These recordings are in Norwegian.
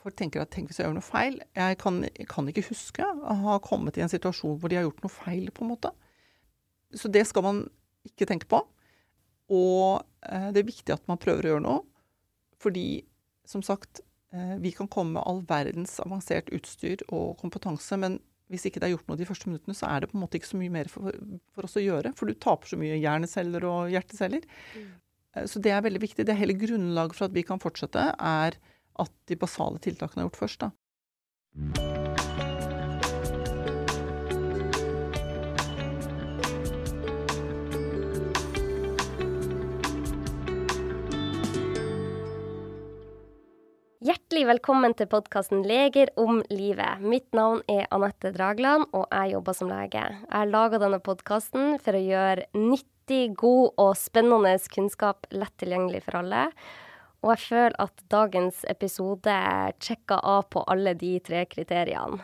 folk tenker at tenk hvis jeg gjør noe feil. Jeg kan, kan, ikke huske å ha kommet i en situasjon hvor de har gjort noe feil, på en måte. Så det skal man ikke tenke på. Og eh, det er viktig at man prøver å gjøre noe. Fordi, som sagt, eh, vi kan komme med all verdens avansert utstyr og kompetanse, men hvis ikke det er gjort noe de første minuttene, så er det på en måte ikke så mye mer for, for oss å gjøre. For du taper så mye hjerneceller og hjerteceller. Mm. Eh, så det er veldig viktig. Det hele grunnlaget for at vi kan fortsette, er at de basale tiltakene er gjort først. da. Hjertelig velkommen til podkasten 'Leger om livet'. Mitt navn er Anette Dragland, og jeg jobber som lege. Jeg har laga denne podkasten for å gjøre nyttig, god og spennende kunnskap lett tilgjengelig for alle. Og jeg føler at dagens episode sjekker av på alle de tre kriteriene.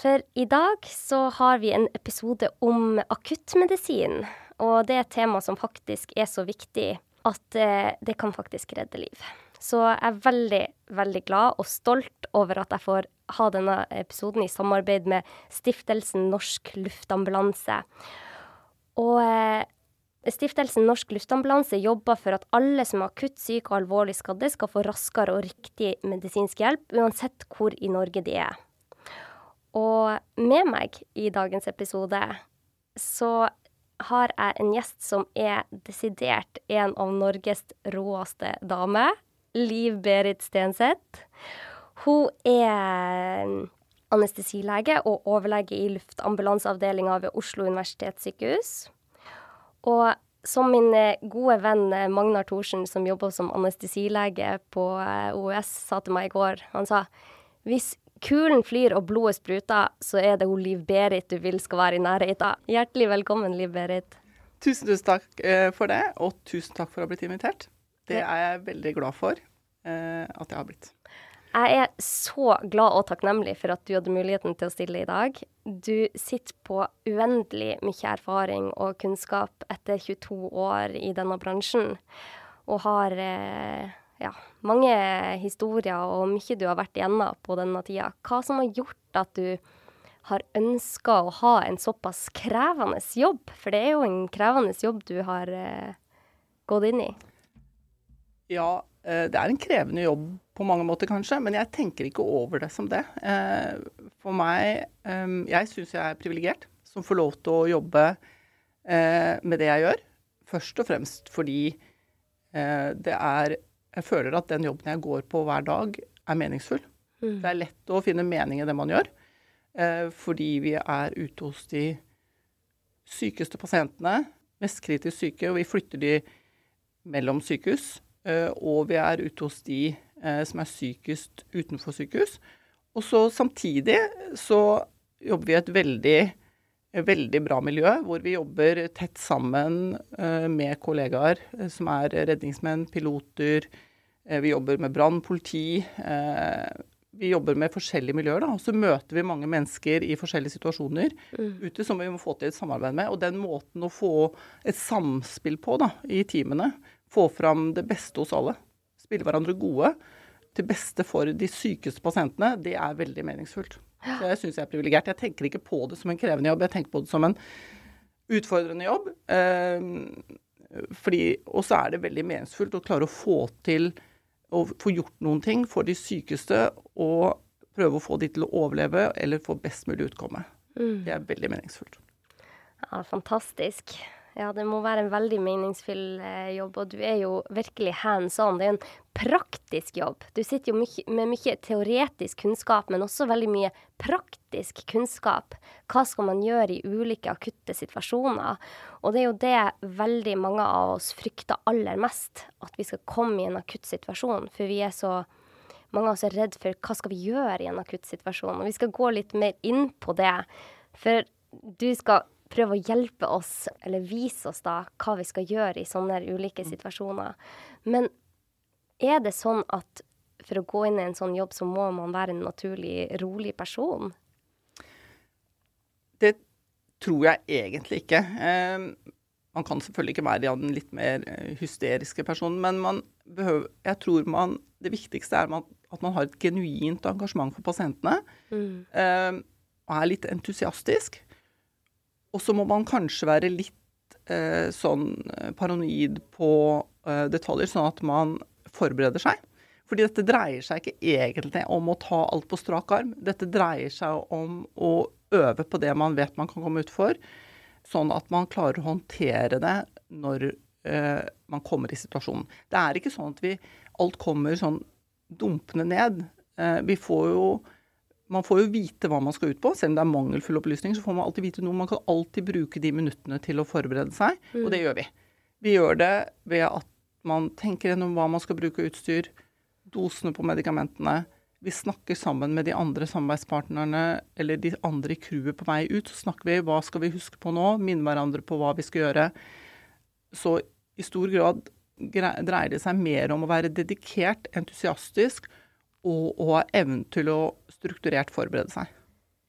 For i dag så har vi en episode om akuttmedisin. Og det er et tema som faktisk er så viktig at eh, det kan faktisk redde liv. Så jeg er veldig, veldig glad og stolt over at jeg får ha denne episoden i samarbeid med Stiftelsen Norsk Luftambulanse. Og eh, Stiftelsen Norsk Luftambulanse jobber for at alle som er akutt syke og alvorlig skadde, skal få raskere og riktig medisinsk hjelp, uansett hvor i Norge de er. Og med meg i dagens episode så har jeg en gjest som er desidert en av Norges råeste damer. Liv Berit Stenseth. Hun er anestesilege og overlege i luftambulanseavdelinga ved Oslo universitetssykehus. Og som min eh, gode venn eh, Magnar Thorsen, som jobber som anestesilege på eh, OUS, sa til meg i går Han sa hvis kulen flyr og blodet spruter, så er det hun Liv Berit du vil skal være i nærheten. Hjertelig velkommen, Liv Berit. Tusen, tusen takk for det, og tusen takk for å ha blitt invitert. Det er jeg veldig glad for at jeg har blitt. Jeg er så glad og takknemlig for at du hadde muligheten til å stille i dag. Du sitter på uendelig mye erfaring og kunnskap etter 22 år i denne bransjen, og har eh, ja, mange historier og mye du har vært igjennom på denne tida. Hva som har gjort at du har ønska å ha en såpass krevende jobb? For det er jo en krevende jobb du har eh, gått inn i. Ja, det er en krevende jobb på mange måter, kanskje, men jeg tenker ikke over det som det. Eh, for meg ehm, Jeg syns jeg er privilegert som får lov til å jobbe eh, med det jeg gjør. Først og fremst fordi det er Jeg føler at den jobben jeg går på hver dag, er meningsfull. Mm. Det er lett å finne mening i det man gjør, fordi vi er ute hos de sykeste pasientene, mest kritisk syke, og vi flytter de mellom sykehus. Eh, og vi er ute hos de eh, som er sykest utenfor sykehus. Og så samtidig så jobber vi i et veldig, veldig bra miljø, hvor vi jobber tett sammen eh, med kollegaer som er redningsmenn, piloter. Vi jobber med brann, politi. Vi jobber med forskjellige miljøer. da, og Så møter vi mange mennesker i forskjellige situasjoner mm. ute som vi må få til et samarbeid med. Og den måten å få et samspill på da, i teamene, få fram det beste hos alle. Spille hverandre gode til beste for de sykeste pasientene, det er veldig meningsfullt. Så jeg syns jeg er privilegert. Jeg tenker ikke på det som en krevende jobb, jeg tenker på det som en utfordrende jobb. Eh, fordi, og så er det veldig meningsfullt å klare å få til å få gjort noen ting for de sykeste, og prøve å få de til å overleve eller få best mulig utkomme. Mm. Det er veldig meningsfullt. Ja, fantastisk. Ja, det må være en veldig meningsfull eh, jobb, og du er jo virkelig hands on. Det er en praktisk jobb. Du sitter jo mye, med mye teoretisk kunnskap, men også veldig mye praktisk kunnskap. Hva skal man gjøre i ulike akutte situasjoner? Og det er jo det veldig mange av oss frykter aller mest, at vi skal komme i en akutt situasjon. For vi er så mange av oss er redd for hva skal vi gjøre i en akutt situasjon. Og vi skal gå litt mer inn på det. For du skal prøve å hjelpe oss, eller vise oss da, hva vi skal gjøre i sånne ulike mm. situasjoner. Men er det sånn at for å gå inn i en sånn jobb, så må man være en naturlig rolig person? Det tror jeg egentlig ikke. Eh, man kan selvfølgelig ikke være den litt mer eh, hysteriske personen, men man behøver, jeg tror man, det viktigste er at man har et genuint engasjement for pasientene. Mm. Eh, og er litt entusiastisk. Og så må man kanskje være litt eh, sånn eh, paranoid på eh, detaljer, sånn at man forbereder seg. Fordi dette dreier seg ikke egentlig om å ta alt på strak arm. Dette dreier seg om å øve på det man vet man kan komme ut for, sånn at man klarer å håndtere det når eh, man kommer i situasjonen. Det er ikke sånn at vi alt kommer sånn dumpende ned. Eh, vi får jo man får jo vite hva man skal ut på. Selv om det er mangelfull opplysning, så får man alltid vite noe. Man kan alltid bruke de minuttene til å forberede seg, mm. og det gjør vi. Vi gjør det ved at man tenker gjennom hva man skal bruke utstyr, dosene på medikamentene. Vi snakker sammen med de andre samarbeidspartnerne eller de andre i crewet på vei ut. Så snakker vi hva skal vi huske på nå, minne hverandre på hva vi skal gjøre. Så i stor grad dreier det seg mer om å være dedikert, entusiastisk og, å ha evnen til å strukturert forberede seg.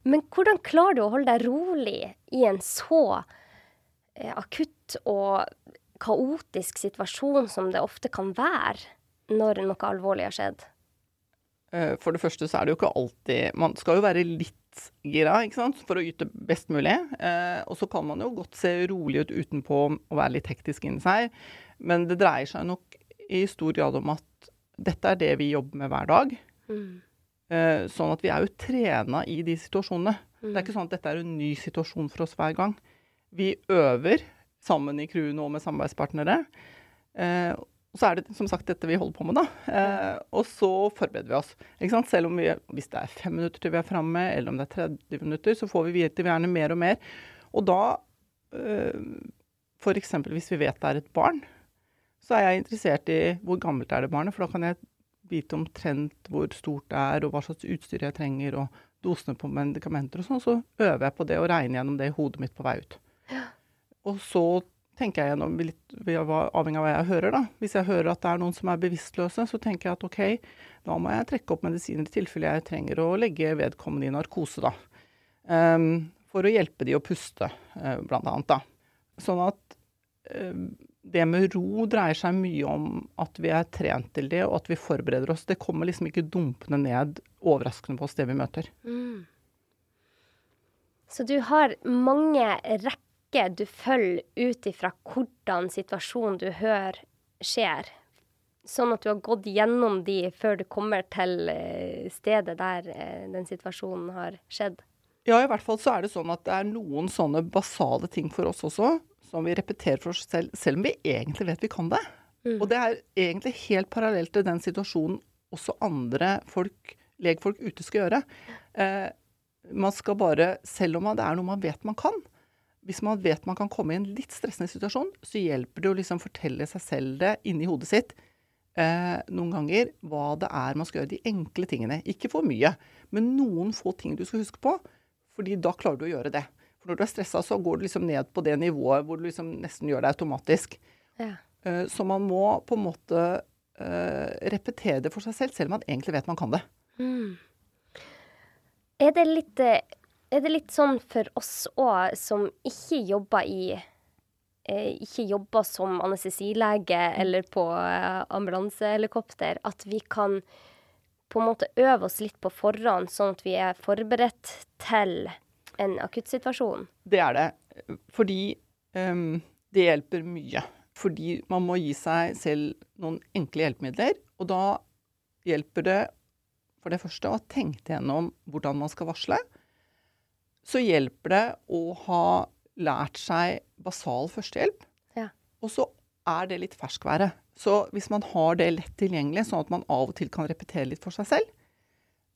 Men hvordan klarer du å holde deg rolig i en så eh, akutt og kaotisk situasjon som det ofte kan være når noe alvorlig har skjedd? Eh, for det første så er det jo ikke alltid Man skal jo være litt gira ikke sant? for å yte best mulig. Eh, og så kan man jo godt se rolig ut utenpå og være litt hektisk inni seg. Men det dreier seg nok i stor grad om at dette er det vi jobber med hver dag. Mm. Eh, sånn at vi er jo trena i de situasjonene. Mm. Det er ikke sånn at dette er en ny situasjon for oss hver gang. Vi øver sammen i crewene og med samarbeidspartnere. Eh, og så er det som sagt dette vi holder på med, da. Eh, og så forbereder vi oss. Selv om vi, hvis det er fem minutter til vi er framme, eller om det er 30 minutter, så får vi vite gjerne mer og mer. Og da, eh, f.eks. hvis vi vet det er et barn, så er jeg interessert i hvor gammelt er det barnet, for da kan jeg vite omtrent hvor stort det er, og hva slags utstyr jeg trenger, og dosene på medikamenter og sånn, så øver jeg på det og regner gjennom det i hodet mitt på vei ut. Ja. Og så tenker jeg gjennom, litt avhengig av hva jeg hører, da. Hvis jeg hører at det er noen som er bevisstløse, så tenker jeg at OK, da må jeg trekke opp medisiner i tilfelle jeg trenger å legge vedkommende i narkose, da. Um, for å hjelpe de å puste, uh, blant annet, da. Sånn at um, det med ro dreier seg mye om at vi er trent til det, og at vi forbereder oss. Det kommer liksom ikke dumpende ned overraskende på oss, det vi møter. Mm. Så du har mange rekker du følger ut ifra hvordan situasjonen du hører, skjer? Sånn at du har gått gjennom de før du kommer til eh, stedet der eh, den situasjonen har skjedd? Ja, i hvert fall så er det sånn at det er noen sånne basale ting for oss også som vi repeterer for oss selv, selv om vi egentlig vet vi kan det. Mm. Og det er egentlig helt parallelt til den situasjonen også andre folk, legfolk ute skal gjøre. Eh, man skal bare, selv om det er noe man vet man kan Hvis man vet man kan komme i en litt stressende situasjon, så hjelper det å liksom fortelle seg selv det inni hodet sitt eh, noen ganger hva det er man skal gjøre. De enkle tingene. Ikke for mye, men noen få ting du skal huske på. fordi da klarer du å gjøre det. For når du er stressa, så går du liksom ned på det nivået hvor du liksom nesten gjør det automatisk. Ja. Uh, så man må på en måte uh, repetere det for seg selv, selv om man egentlig vet man kan det. Mm. Er, det litt, eh, er det litt sånn for oss òg, som ikke jobber i ikke jobber som anestesilege eller på ambulansehelikopter, at vi kan på en måte øve oss litt på forhånd, sånn at vi er forberedt til en akuttsituasjon? Det er det. Fordi um, det hjelper mye. Fordi man må gi seg selv noen enkle hjelpemidler. Og da hjelper det for det første å tenke gjennom hvordan man skal varsle. Så hjelper det å ha lært seg basal førstehjelp. Ja. Og så er det litt ferskvære. Så hvis man har det lett tilgjengelig, sånn at man av og til kan repetere litt for seg selv,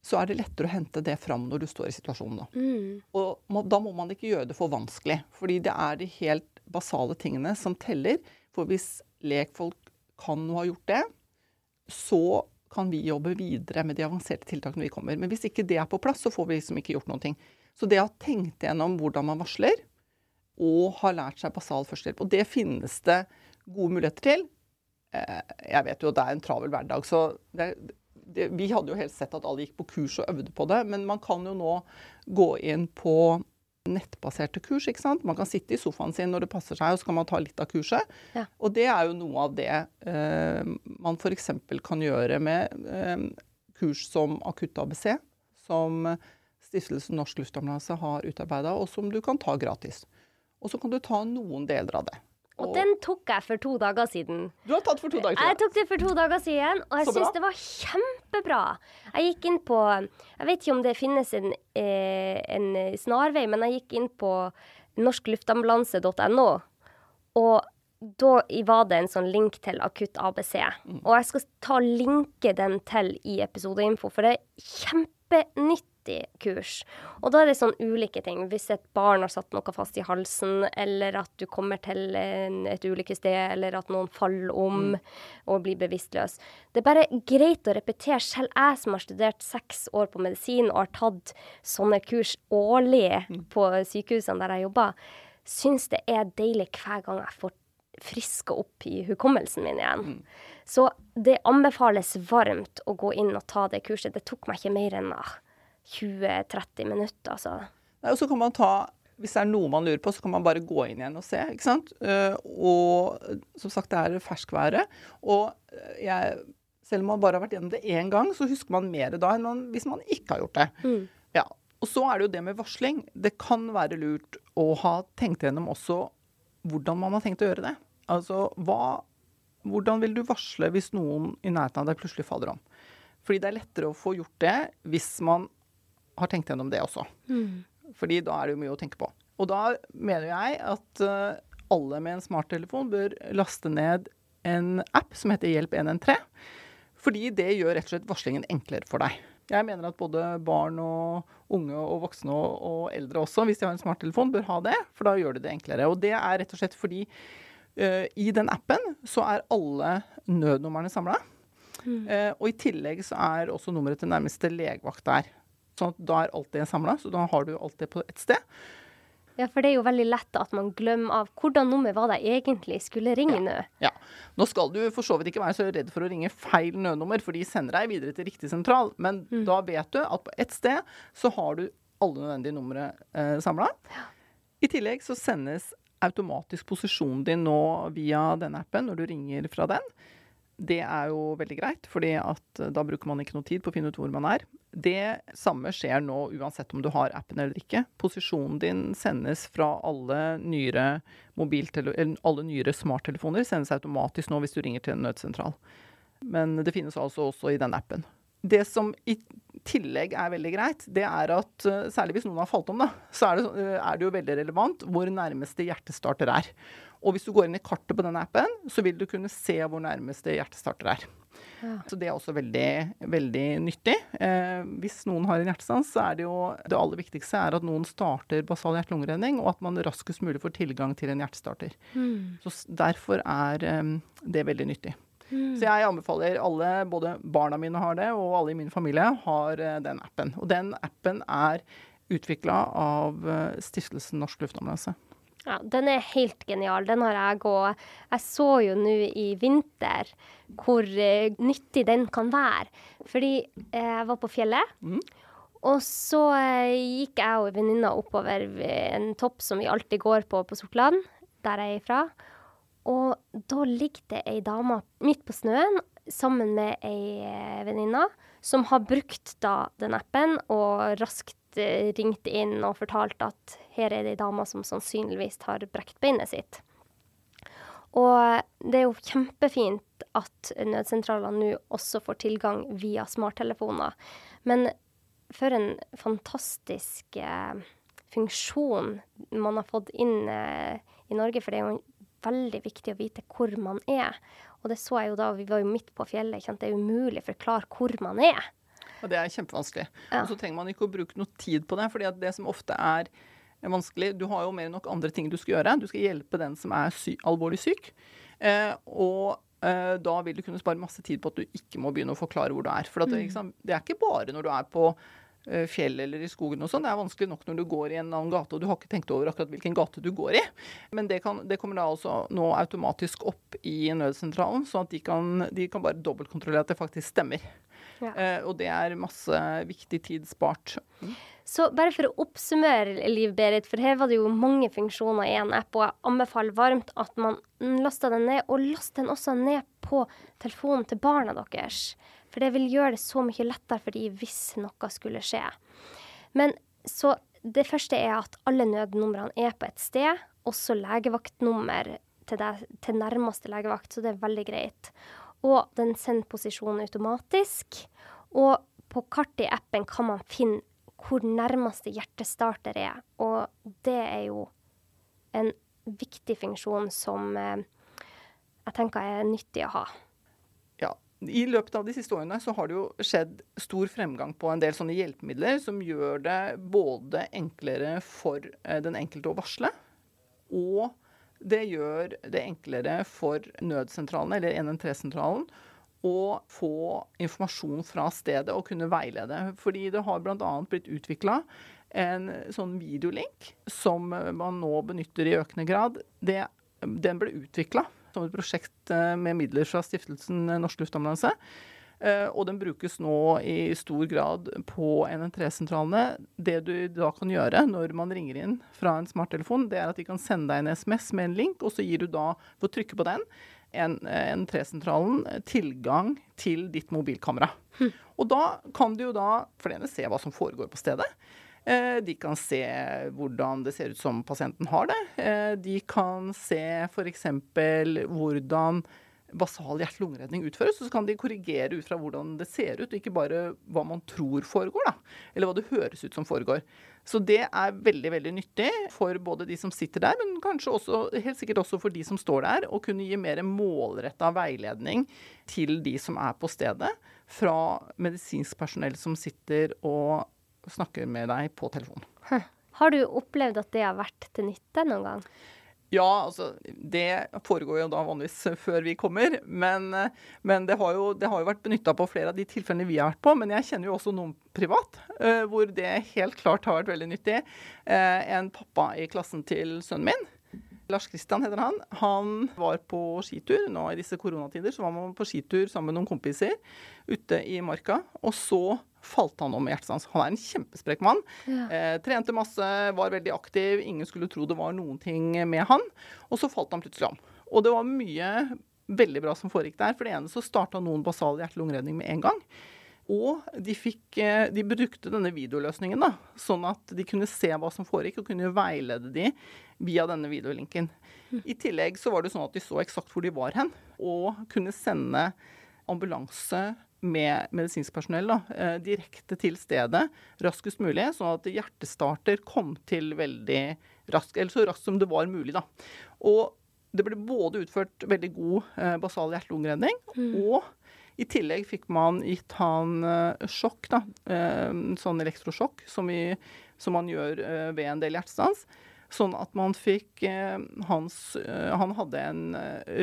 så er det lettere å hente det fram når du står i situasjonen. Da. Mm. Og må, da må man ikke gjøre det for vanskelig, fordi det er de helt basale tingene som teller. For hvis lekfolk kan ha gjort det, så kan vi jobbe videre med de avanserte tiltakene vi kommer. Men hvis ikke det er på plass, så får vi liksom ikke gjort noen ting. Så det å ha tenkt gjennom hvordan man varsler, og ha lært seg basal førstehjelp, og det finnes det gode muligheter til. Eh, jeg vet jo at det er en travel hverdag, så det, det, vi hadde jo helst sett at alle gikk på kurs og øvde på det, men man kan jo nå gå inn på nettbaserte kurs. ikke sant? Man kan sitte i sofaen sin når det passer seg, og så kan man ta litt av kurset. Ja. Og det er jo noe av det eh, man f.eks. kan gjøre med eh, kurs som Akutt-ABC, som Stiftelsen Norsk Luftambulanse har utarbeida, og som du kan ta gratis. Og så kan du ta noen deler av det. Og, den tok jeg for to dager siden. Du har tatt for to dager siden? Jeg tok det for to dager siden, og jeg syns det var kjempebra. Jeg gikk inn på Jeg vet ikke om det finnes en, eh, en snarvei, men jeg gikk inn på norskluftambulanse.no, og da var det en sånn link til Akutt ABC. Mm. Og jeg skal ta linke den til i episodeinfo, for det er kjempenytt 50-kurs. Og da er det sånn ulike ting. Hvis et barn har satt noe fast i halsen, eller at du kommer til et ulykkessted, eller at noen faller om mm. og blir bevisstløs. Det er bare greit å repetere. Selv jeg som har studert seks år på medisin og har tatt sånne kurs årlig mm. på sykehusene der jeg jobber, syns det er deilig hver gang jeg får friske opp i hukommelsen min igjen. Mm. Så det anbefales varmt å gå inn og ta det kurset. Det tok meg ikke mer enn ah, 20-30 minutter, altså. Nei, og så kan man ta hvis det er noe man lurer på, så kan man bare gå inn igjen og se. ikke sant? Eh, og som sagt, det er ferskvære. Og eh, jeg, selv om man bare har vært gjennom det én gang, så husker man mer da enn man, hvis man ikke har gjort det. Ja. Og så er det jo det med varsling. Det kan være lurt å ha tenkt gjennom også hvordan man har tenkt å gjøre det. Altså, hva, hvordan vil du varsle hvis noen i nærheten av deg plutselig faller om? Fordi det er lettere å få gjort det hvis man har tenkt gjennom det også. Fordi da er det jo mye å tenke på. Og da mener jeg at eh, alle med en smarttelefon bør laste ned en app som heter Hjelp 113. Fordi det gjør rett og slett varslingen enklere for deg. Jeg mener at både barn og unge og voksne og, og eldre også, hvis de har en smarttelefon, bør ha det. For da gjør det det enklere. Og det er rett og slett fordi uh, i den appen så er alle nødnumrene samla. Eh, og i tillegg så er også nummeret til nærmeste legevakt der. Sånn at da er alt det samla, så da har du alt det på ett sted. Ja, for det er jo veldig lett at man glemmer av hvordan nummer var det egentlig skulle ringe nå. Ja. Nå skal du for så vidt ikke være så redd for å ringe feil nødnummer, for de sender deg videre til riktig sentral. Men da vet du at på ett sted så har du alle nødvendige numre eh, samla. I tillegg så sendes automatisk posisjonen din nå via denne appen når du ringer fra den. Det er jo veldig greit, fordi eh, da bruker man ikke noe tid på å finne ut hvor man er. Det samme skjer nå uansett om du har appen eller ikke. Posisjonen din sendes fra alle nyere, alle nyere smarttelefoner. Sendes automatisk nå hvis du ringer til en nødsentral. Men det finnes altså også i den appen. Det som i tillegg er veldig greit, det er at eh, særlig hvis noen har falt om, da, så er det, eh, er det jo veldig relevant hvor nærmeste hjertestarter er. Og hvis du går inn i kartet på denne appen, så vil du kunne se hvor nærmeste hjertestarter er. Så det er også veldig, veldig nyttig. Eh, hvis noen har en hjertestans, så er det jo det aller viktigste er at noen starter basal hjerte-lungeredning, og at man raskest mulig får tilgang til en hjertestarter. Så derfor er eh, det veldig nyttig. Så jeg anbefaler alle, både barna mine har det, og alle i min familie har eh, den appen. Og den appen er utvikla av eh, Stiftelsen Norsk Luftambulanse. Ja, den er helt genial. Den har jeg òg. Jeg så jo nå i vinter hvor uh, nyttig den kan være. Fordi uh, jeg var på fjellet, og så uh, gikk jeg og venninna oppover en topp som vi alltid går på på Sortland, der jeg er fra. Og da ligger det ei dame midt på snøen sammen med ei venninne som har brukt da den appen og raskt eh, ringt inn og fortalt at her er det ei dame som sannsynligvis har brekt beinet sitt. Og det er jo kjempefint at nødsentralene nå også får tilgang via smarttelefoner. Men for en fantastisk eh, funksjon man har fått inn eh, i Norge, for det er jo veldig viktig å vite hvor man er. Og det så jeg jo da, vi var jo midt på fjellet, sant? det er umulig å forklare hvor man er. Og det er kjempevanskelig. Ja. Og så trenger man ikke å bruke noe tid på det, fordi at det som ofte er vanskelig Du har jo mer enn nok andre ting du skal gjøre. Du skal hjelpe den som er sy alvorlig syk. Eh, og eh, da vil du kunne spare masse tid på at du ikke må begynne å forklare hvor du er. For at det, liksom, det er ikke bare når du er på eh, fjell eller i skogen og sånn. Det er vanskelig nok når du går i en annen gate og du har ikke tenkt over akkurat hvilken gate du går i. Men det, kan, det kommer da altså nå automatisk opp i nødsentralen, sånn at de kan, de kan bare dobbeltkontrollere at det faktisk stemmer. Ja. Eh, og det er masse viktig tid spart. Så bare for å oppsummere, Liv Berit, for her var det jo mange funksjoner i en app, og jeg anbefaler varmt at man laster den ned, og last den også ned på telefonen til barna deres. For det vil gjøre det så mye lettere for dem hvis noe skulle skje. Men så det første er at alle nødnumrene er på et sted, også legevaktnummer til, deg, til nærmeste legevakt, så det er veldig greit. Og den sender posisjonen automatisk. Og på kartet i appen kan man finne hvor nærmeste hjertestarter er. Og det er jo en viktig funksjon som eh, jeg tenker er nyttig å ha. Ja. I løpet av de siste årene så har det jo skjedd stor fremgang på en del sånne hjelpemidler som gjør det både enklere for eh, den enkelte å varsle, og det gjør det enklere for nødsentralen, eller 113-sentralen, å få informasjon fra stedet og kunne veilede. Fordi det har bl.a. blitt utvikla en sånn videolink som man nå benytter i økende grad. Det, den ble utvikla som et prosjekt eh, med midler fra stiftelsen Norsk Luftambulanse. Eh, og den brukes nå i stor grad på NN3-sentralene. Det du da kan gjøre når man ringer inn fra en smarttelefon, det er at de kan sende deg en SMS med en link, og så gir du da, ved å trykke på den, N3-sentralen tilgang til ditt mobilkamera. Hm. Og da kan du jo da det se hva som foregår på stedet. Eh, de kan se hvordan det ser ut som pasienten har det. Eh, de kan se f.eks. hvordan basal hjerte-lungeredning utføres, så kan de korrigere ut fra hvordan det ser ut, og ikke bare hva man tror foregår, da. Eller hva det høres ut som foregår. Så det er veldig, veldig nyttig for både de som sitter der, men kanskje også, helt sikkert også for de som står der, å kunne gi mer målretta veiledning til de som er på stedet, fra medisinsk personell som sitter og snakker med deg på telefon. Har du opplevd at det har vært til nytte noen gang? Ja, altså det foregår jo da vanligvis før vi kommer. Men, men det, har jo, det, har jo, vært benytta på flere av de tilfellene vi har vært på. Men jeg kjenner jo også noen privat uh, hvor det helt klart har vært veldig nyttig. Uh, en pappa i klassen til sønnen min. Lars Kristian heter han. Han var på skitur. Nå i disse koronatider så var man på skitur sammen med noen kompiser ute i marka. Og så falt han om i hjertestans. Han er en kjempesprek mann. Ja. Eh, trente masse, var veldig aktiv. Ingen skulle tro det var noen ting med han. Og så falt han plutselig om. Og det var mye veldig bra som foregikk der. For det ene så starta noen basal hjerte-lungeredning med en gang. Og de, fikk, eh, de, brukte denne videoløsningen, da, sånn at de kunne se hva som foregikk, og kunne veilede de via denne videolinken. Mm. I tillegg så var det sånn at de så eksakt hvor de var hen, og kunne sende ambulanse med medisinsk personell da, eh, direkte til stedet raskest mulig, sånn at hjertestarter kom til veldig raskt, eller så raskt som det var mulig. da. Og det ble både utført veldig god eh, basal hjerte-lungeredning, mm. og i tillegg fikk man gitt han eh, sjokk, da, eh, sånn elektrosjokk, som, vi, som man gjør ved en del hjertestans. Sånn at man fikk eh, hans Han hadde en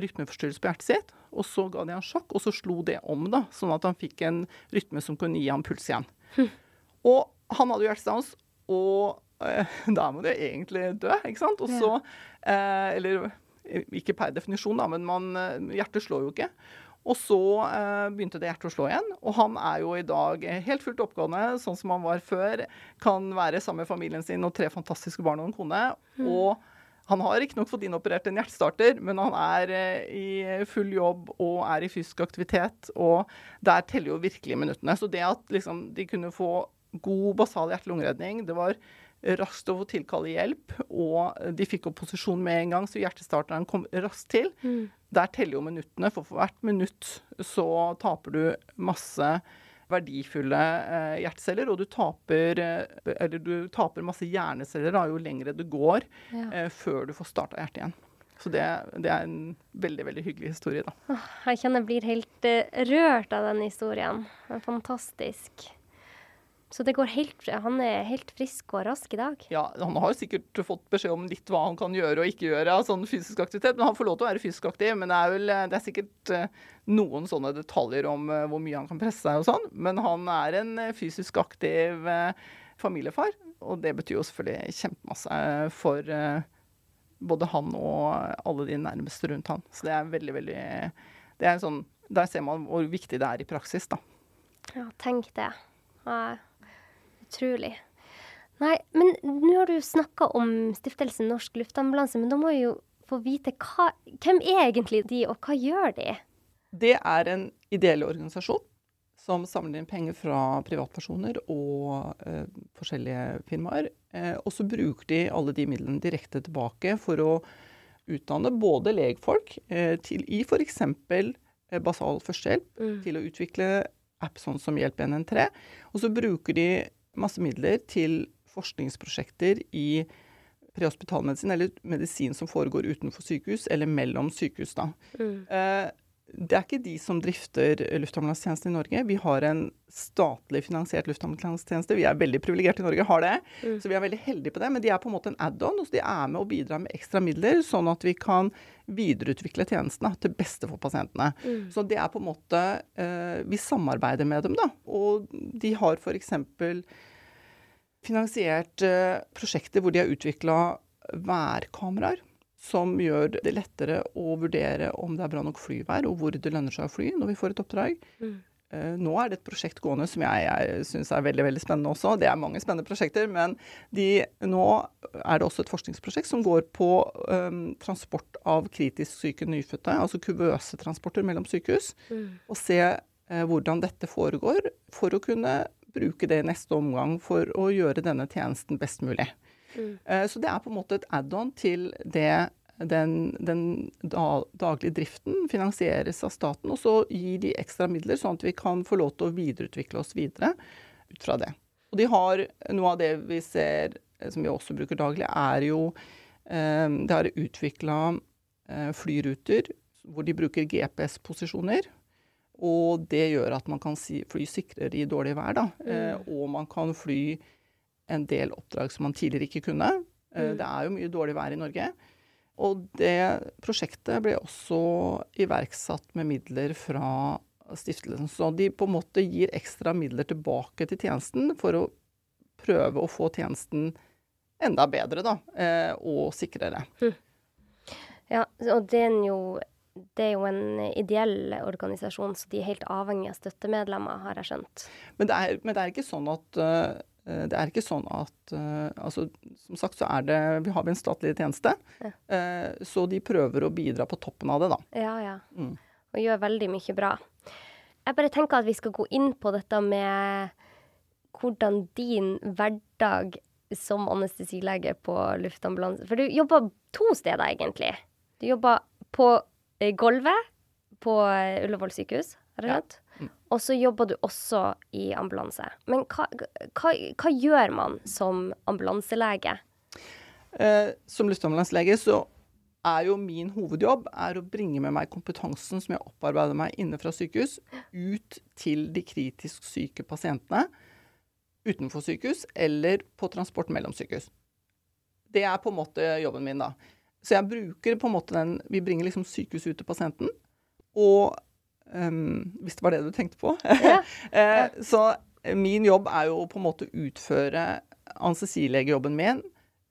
rytmeforstyrrelse på hjertet sitt. Og så ga de han sjokk, og så slo det om, da, sånn at han fikk en rytme som kunne gi ham puls igjen. Hm. Og han hadde jo hjertestans, og eh, da må du egentlig dø, ikke sant? Og så, eh, Eller ikke per definisjon, da, men man, eh, hjertet slår jo ikke. Og så eh, begynte det hjertet å slå igjen. Og han er jo i dag helt fullt oppgående, sånn som han var før. Kan være sammen med familien sin og tre fantastiske barn og en kone. Mm. Og han har riktignok fått inoperert en hjertestarter, men han er eh, i full jobb og er i fysisk aktivitet. Og der teller jo virkelig minuttene. Så det at liksom, de kunne få god basal hjerte-lungeredning, det var raskt å få tilkalle hjelp, og de fikk opp posisjon med en gang, så hjertestarteren kom raskt til. Mm. Der teller jo minuttene, for for hvert minutt så taper du masse verdifulle eh, hjerteceller, og du taper, eh, du taper masse hjerneceller da, jo lengre det går ja. eh, før du får starta hjertet igjen. Så det, det, er en veldig veldig hyggelig historie. da. Jeg kjenner jeg blir helt uh, rørt av den historien. Fantastisk. Så det går helt, han er helt frisk og rask i dag? Ja, han har sikkert fått beskjed om litt hva han kan gjøre og ikke gjøre av sånn fysisk aktivitet. Men han får lov til å være fysisk aktiv. Men det er, vel, det er sikkert eh, noen sånne detaljer om eh, hvor mye han kan presse seg og sånn. Men han er en eh, fysisk aktiv familiefar. Og det betyr jo selvfølgelig kjempemasse for både han og alle de nærmeste rundt han. Så det er veldig, veldig det er sånn, Der ser man hvor viktig det er i praksis, da. Ja, tenk det. Ja utrolig. Nei, men nå har du snakka om Stiftelsen Norsk Luftambulanse, men da må vi jo få vite hva, hvem er egentlig de, og hva gjør de? Det er en ideell organisasjon som samler inn penger fra privatpersoner og eh, forskjellige firmaer. Eh, og så bruker de alle de midlene direkte tilbake for å utdanne både legfolk eh, til, i f.eks. Eh, basal førstehjelp, mm. til å utvikle app sånn som Hjelp 113. Og så bruker de masse midler til forskningsprosjekter i prehospitalmedisin, eller medisin som foregår utenfor sykehus, eller mellom sykehus. da. Mm. Eh, det er ikke de som drifter luftambulansetjenesten i Norge. Vi har en statlig finansiert luftambulansetjeneste. Vi er veldig privilegerte i Norge, har det. Mm. Så vi er veldig heldige på det. Men de er på en måte en add-on. De er med og bidrar med ekstra midler, sånn at vi kan videreutvikle tjenestene til beste for pasientene. Mm. Så det er på en måte eh, Vi samarbeider med dem, da. Og de har f.eks. finansiert eh, prosjekter hvor de har utvikla værkameraer som gjør det lettere å vurdere om det er bra nok flyvær, og hvor det lønner seg å fly når vi får et oppdrag. Mm. Uh, nå er det et prosjekt gående som jeg, jeg syns er veldig veldig spennende også. Det er mange spennende prosjekter, men de, nå er det også et forskningsprosjekt som går på um, transport av kritisk syke nyfødte, altså kuvøsetransporter mellom sykehus. Mm. Og se uh, hvordan dette foregår, for å kunne bruke det i neste omgang for å gjøre denne tjenesten best mulig. Mm. Eh, så det er på en måte et add-on til det den, den, daglige driften finansieres av staten, og så gir de ekstra midler, sånn at vi kan få lov til å videreutvikle oss videre ut fra det. Og de har noe av det vi ser, eh, som vi også bruker daglig, er jo eh, De har utvikla flyruter hvor de bruker GPS-posisjoner. Og det gjør at man kan fly sikrere i dårlig vær, da. Mm. og man kan fly en del oppdrag som man tidligere ikke kunne. Eh, mm. Det er jo mye dårlig vær i Norge. Og det prosjektet ble også iverksatt med midler fra stiftelsen. Så de på en måte gir ekstra midler tilbake til tjenesten for å prøve å få tjenesten enda bedre da, eh, og sikrere. Hm. Ja, og det er, jo, det er jo en ideell organisasjon, så de er helt avhengig av støttemedlemmer, har jeg skjønt. Men det er, men det er ikke sånn at uh, det er ikke sånn at uh, altså, Som sagt så er det Vi har en statlig tjeneste, ja. uh, så de prøver å bidra på toppen av det, da. Ja, ja. Mm. Og gjør veldig mye bra. Jeg bare tenker at vi skal gå inn på dette med hvordan din hverdag som anestesilege på luftambulanse For du jobber to steder, egentlig. Du jobber på gulvet på Ullevål sykehus, har jeg skjønt? Ja. Og så jobber du også i ambulanse. Men hva, hva, hva gjør man som ambulanselege? Eh, som luftambulanselege så er jo min hovedjobb er å bringe med meg kompetansen som jeg opparbeider meg inne fra sykehus, ut til de kritisk syke pasientene utenfor sykehus eller på transport mellom sykehus. Det er på en måte jobben min, da. Så jeg bruker på en måte den Vi bringer liksom sykehus ut til pasienten. Og Um, hvis det var det du tenkte på. Ja. uh, så min jobb er jo på en måte å utføre anestesilegejobben min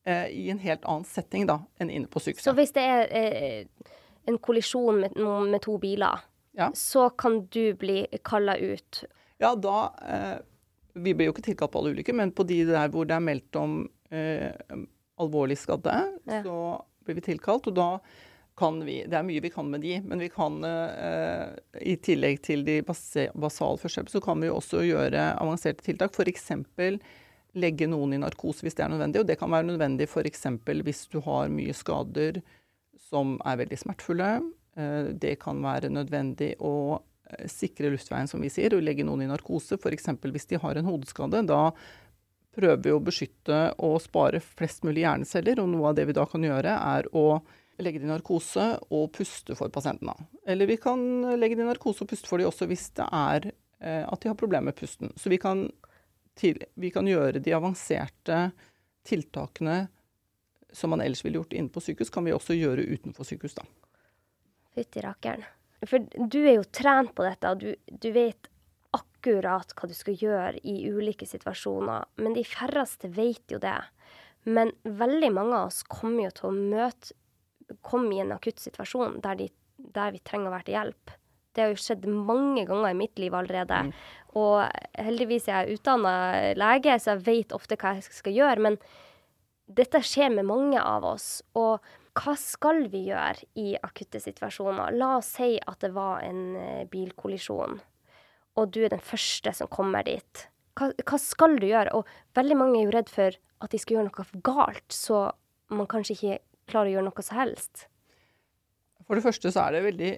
uh, i en helt annen setting da, enn inne på sykehuset. Så hvis det er uh, en kollisjon med, med to biler, ja. så kan du bli kalla ut? Ja, da Vi blir jo ikke tilkalt på alle ulykker, men på de der hvor det er meldt om alvorlig skadde, ja. så blir vi tilkalt. Og da kan vi Det er mye vi kan med de, men vi kan eh, i tillegg til de basale førstehjelp, så kan vi også gjøre avanserte tiltak. F.eks. legge noen i narkose hvis det er nødvendig. Og det kan være nødvendig f.eks. hvis du har mye skader som er veldig smertefulle. Eh, det kan være nødvendig å eh, sikre luftveien, som vi sier, og legge noen i narkose. F.eks. hvis de har en hodeskade. Da prøver vi å beskytte og spare flest mulig hjerneceller, og noe av det vi da kan gjøre, er å legge det i narkose og puste for pasientene. Eller vi kan legge det i narkose og puste for dem også hvis det er eh, at de har problemer med pusten. Så vi kan, til, vi kan, gjøre de avanserte tiltakene som man ellers ville gjort inne på sykehus, kan vi også gjøre utenfor sykehus, da. Fytti rakkeren. For du er jo trent på dette, og du, du vet akkurat hva du skal gjøre i ulike situasjoner. Men de færreste vet jo det. Men veldig mange av oss kommer jo til å møte komme i en akutt situasjon der, de, der vi trenger å være til hjelp. Det har jo skjedd mange ganger i mitt liv allerede. Mm. Og heldigvis er jeg utdanna lege, så jeg vet ofte hva jeg skal gjøre. Men dette skjer med mange av oss. Og hva skal vi gjøre i akutte situasjoner? La oss si at det var en eh, bilkollisjon, og du er den første som kommer dit. Hva, hva skal du gjøre? Og veldig mange er jo redd for at de skal gjøre noe galt, så man kanskje ikke klarer å gjøre noe som helst. For det første så er det veldig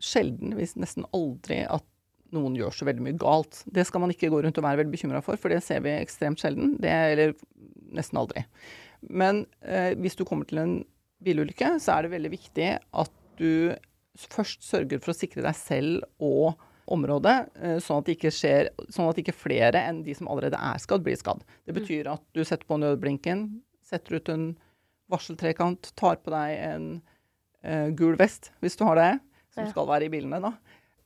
sjelden, hvis nesten aldri, at noen gjør så veldig mye galt. Det skal man ikke gå rundt og være veldig bekymra for, for det ser vi ekstremt sjelden. Det, eller nesten aldri. Men eh, hvis du kommer til en bilulykke, så er det veldig viktig at du først sørger for å sikre deg selv og området, eh, sånn at det ikke skjer, sånn at ikke flere enn de som allerede er skadd, blir skadd. Det betyr at du setter på nødblinken, setter ut en varseltrekant, tar på deg en uh, gul vest, hvis du har det, som Ja. skal være i bilene, da.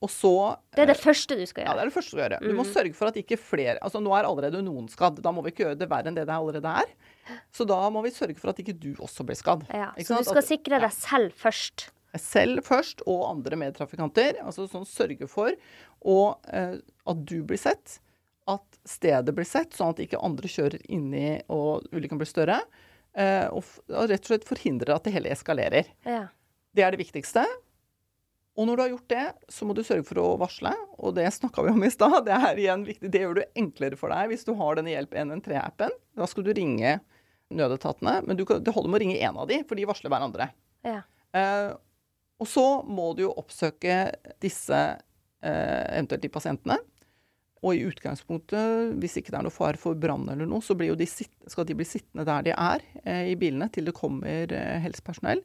Og så Det er det første du skal gjøre. ja, det er det første du skal gjøre. Du må sørge for at ikke flere Altså nå er allerede noen skadd. Da må vi ikke gjøre det verre enn det det allerede er. Så da må vi sørge for at ikke du også blir skadd. Ja, så du skal At- sikre deg selv først. selv først, og andre medtrafikanter. Altså sånn sørge for og, uh, at du blir sett, at stedet blir sett, sånn at ikke andre kjører inni og ulykken blir større. Eh, og, rett og slett forhindrer at det hele eskalerer. Ja. Det er det viktigste. Og når du har gjort det, så må du sørge for å varsle. Og det snakka vi om i stad. Det er igjen viktig. Det gjør du enklere for deg hvis du har denne Hjelp 113-appen. Da skal du ringe nødetatene. Men du kan, det holder med å ringe én av de, for de varsler hverandre. Ja. Eh, og så må du jo oppsøke disse, eh, eventuelt de pasientene. Og i utgangspunktet, hvis ikke det er noe fare for brann eller noe, så blir jo de skal de bli sittende der de er eh, i bilene til det kommer eh, helsepersonell.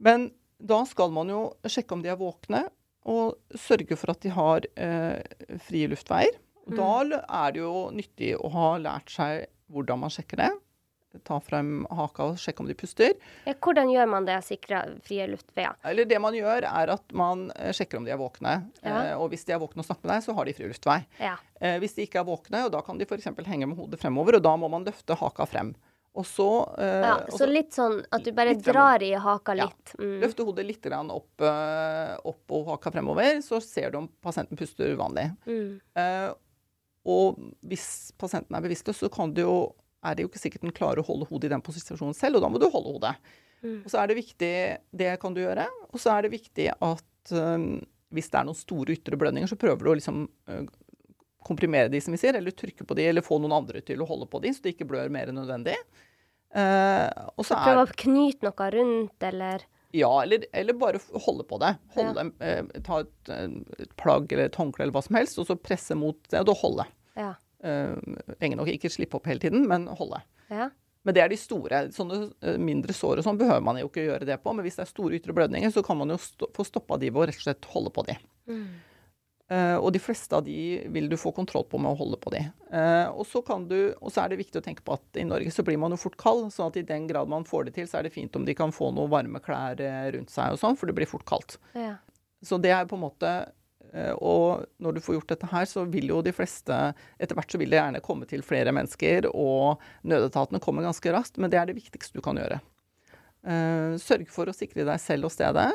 Men da skal man jo sjekke om de er våkne, og sørge for at de har eh, frie luftveier. Og Da er det jo nyttig å ha lært seg hvordan man sjekker det. Ta frem haka og sjekke om de puster. Ja, hvordan gjør man det sikre frie luftveier? Eller det man gjør, er at man eh, sjekker om de er våkne. Ja. Eh, og hvis de er våkne og snakker med deg, så har de fri luftvei. Ja. Eh, hvis de ikke er våkne, og da kan de f.eks. henge med hodet fremover, og da må man løfte haka frem. Og så, eh, ja. Så litt sånn at du bare drar i haka Ja. litt. Mm. løfte hodet litt opp, eh, opp og haka fremover, så ser du om pasienten puster uvanlig. Mm. Eh, og hvis pasienten er bevisstløs, så kan du jo, er det jo ikke sikkert den klarer å holde hodet i den posisjonen selv, og da må du holde hodet. Mm. Og så er det viktig, det kan du gjøre, og så er det viktig at um, hvis det er noen store ytre blødninger, så prøver du å liksom uh, komprimere de, som vi sier, eller trykke på de, eller få noen andre til å holde på de, så de ikke blør mer enn nødvendig. Uh, og så Prøve er, å knyte noe rundt, eller ja, eller, eller bare holde på det. Holde, eh, ta et, eh, et plagg eller et håndkle eller hva som helst, og så presse mot det, og da holde. Ja. Lenge nok. Ikke slippe opp hele tiden, men holde. ja. Men det er de store. Sånne eh, mindre sår og sånn behøver man jo ikke gjøre det på. Men hvis det er store ytre blødninger, så kan man jo st få stoppa de ved å rett og slett holde på de. Mm. Uh, og de fleste av de vil du få kontroll på med å holde på de. Uh, og, så kan du, og så er det viktig å tenke på at i Norge så blir man jo fort kald. sånn at i den grad man får det til, så er det fint om de kan få noe varme klær eh, rundt seg og sånn, for det blir fort kaldt. ja. Så det er på en måte eh, Og når du får gjort dette her, så vil jo de fleste Etter hvert så vil det gjerne komme til flere mennesker, og nødetatene kommer ganske raskt, men det er det viktigste du kan gjøre. Eh, sørge for å sikre deg selv og stedet.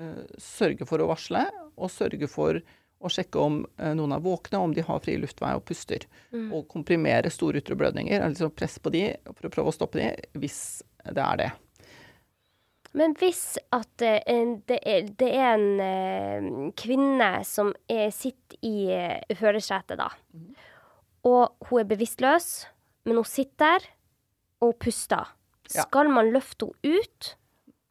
eh, sørge for å varsle, og sørge for å sjekke om eh, noen er våkne, om de har fri luftvei og puster. Mm. Og komprimere store ytre blødninger, altså press på de for å prøve å stoppe de, hvis det er det. Men hvis at eh, det, er, det er en eh, kvinne som er, sitter i uh, førersetet, da, Mhm. og hun er bevisstløs, men hun sitter der, og puster, Ja. skal man løfte henne ut?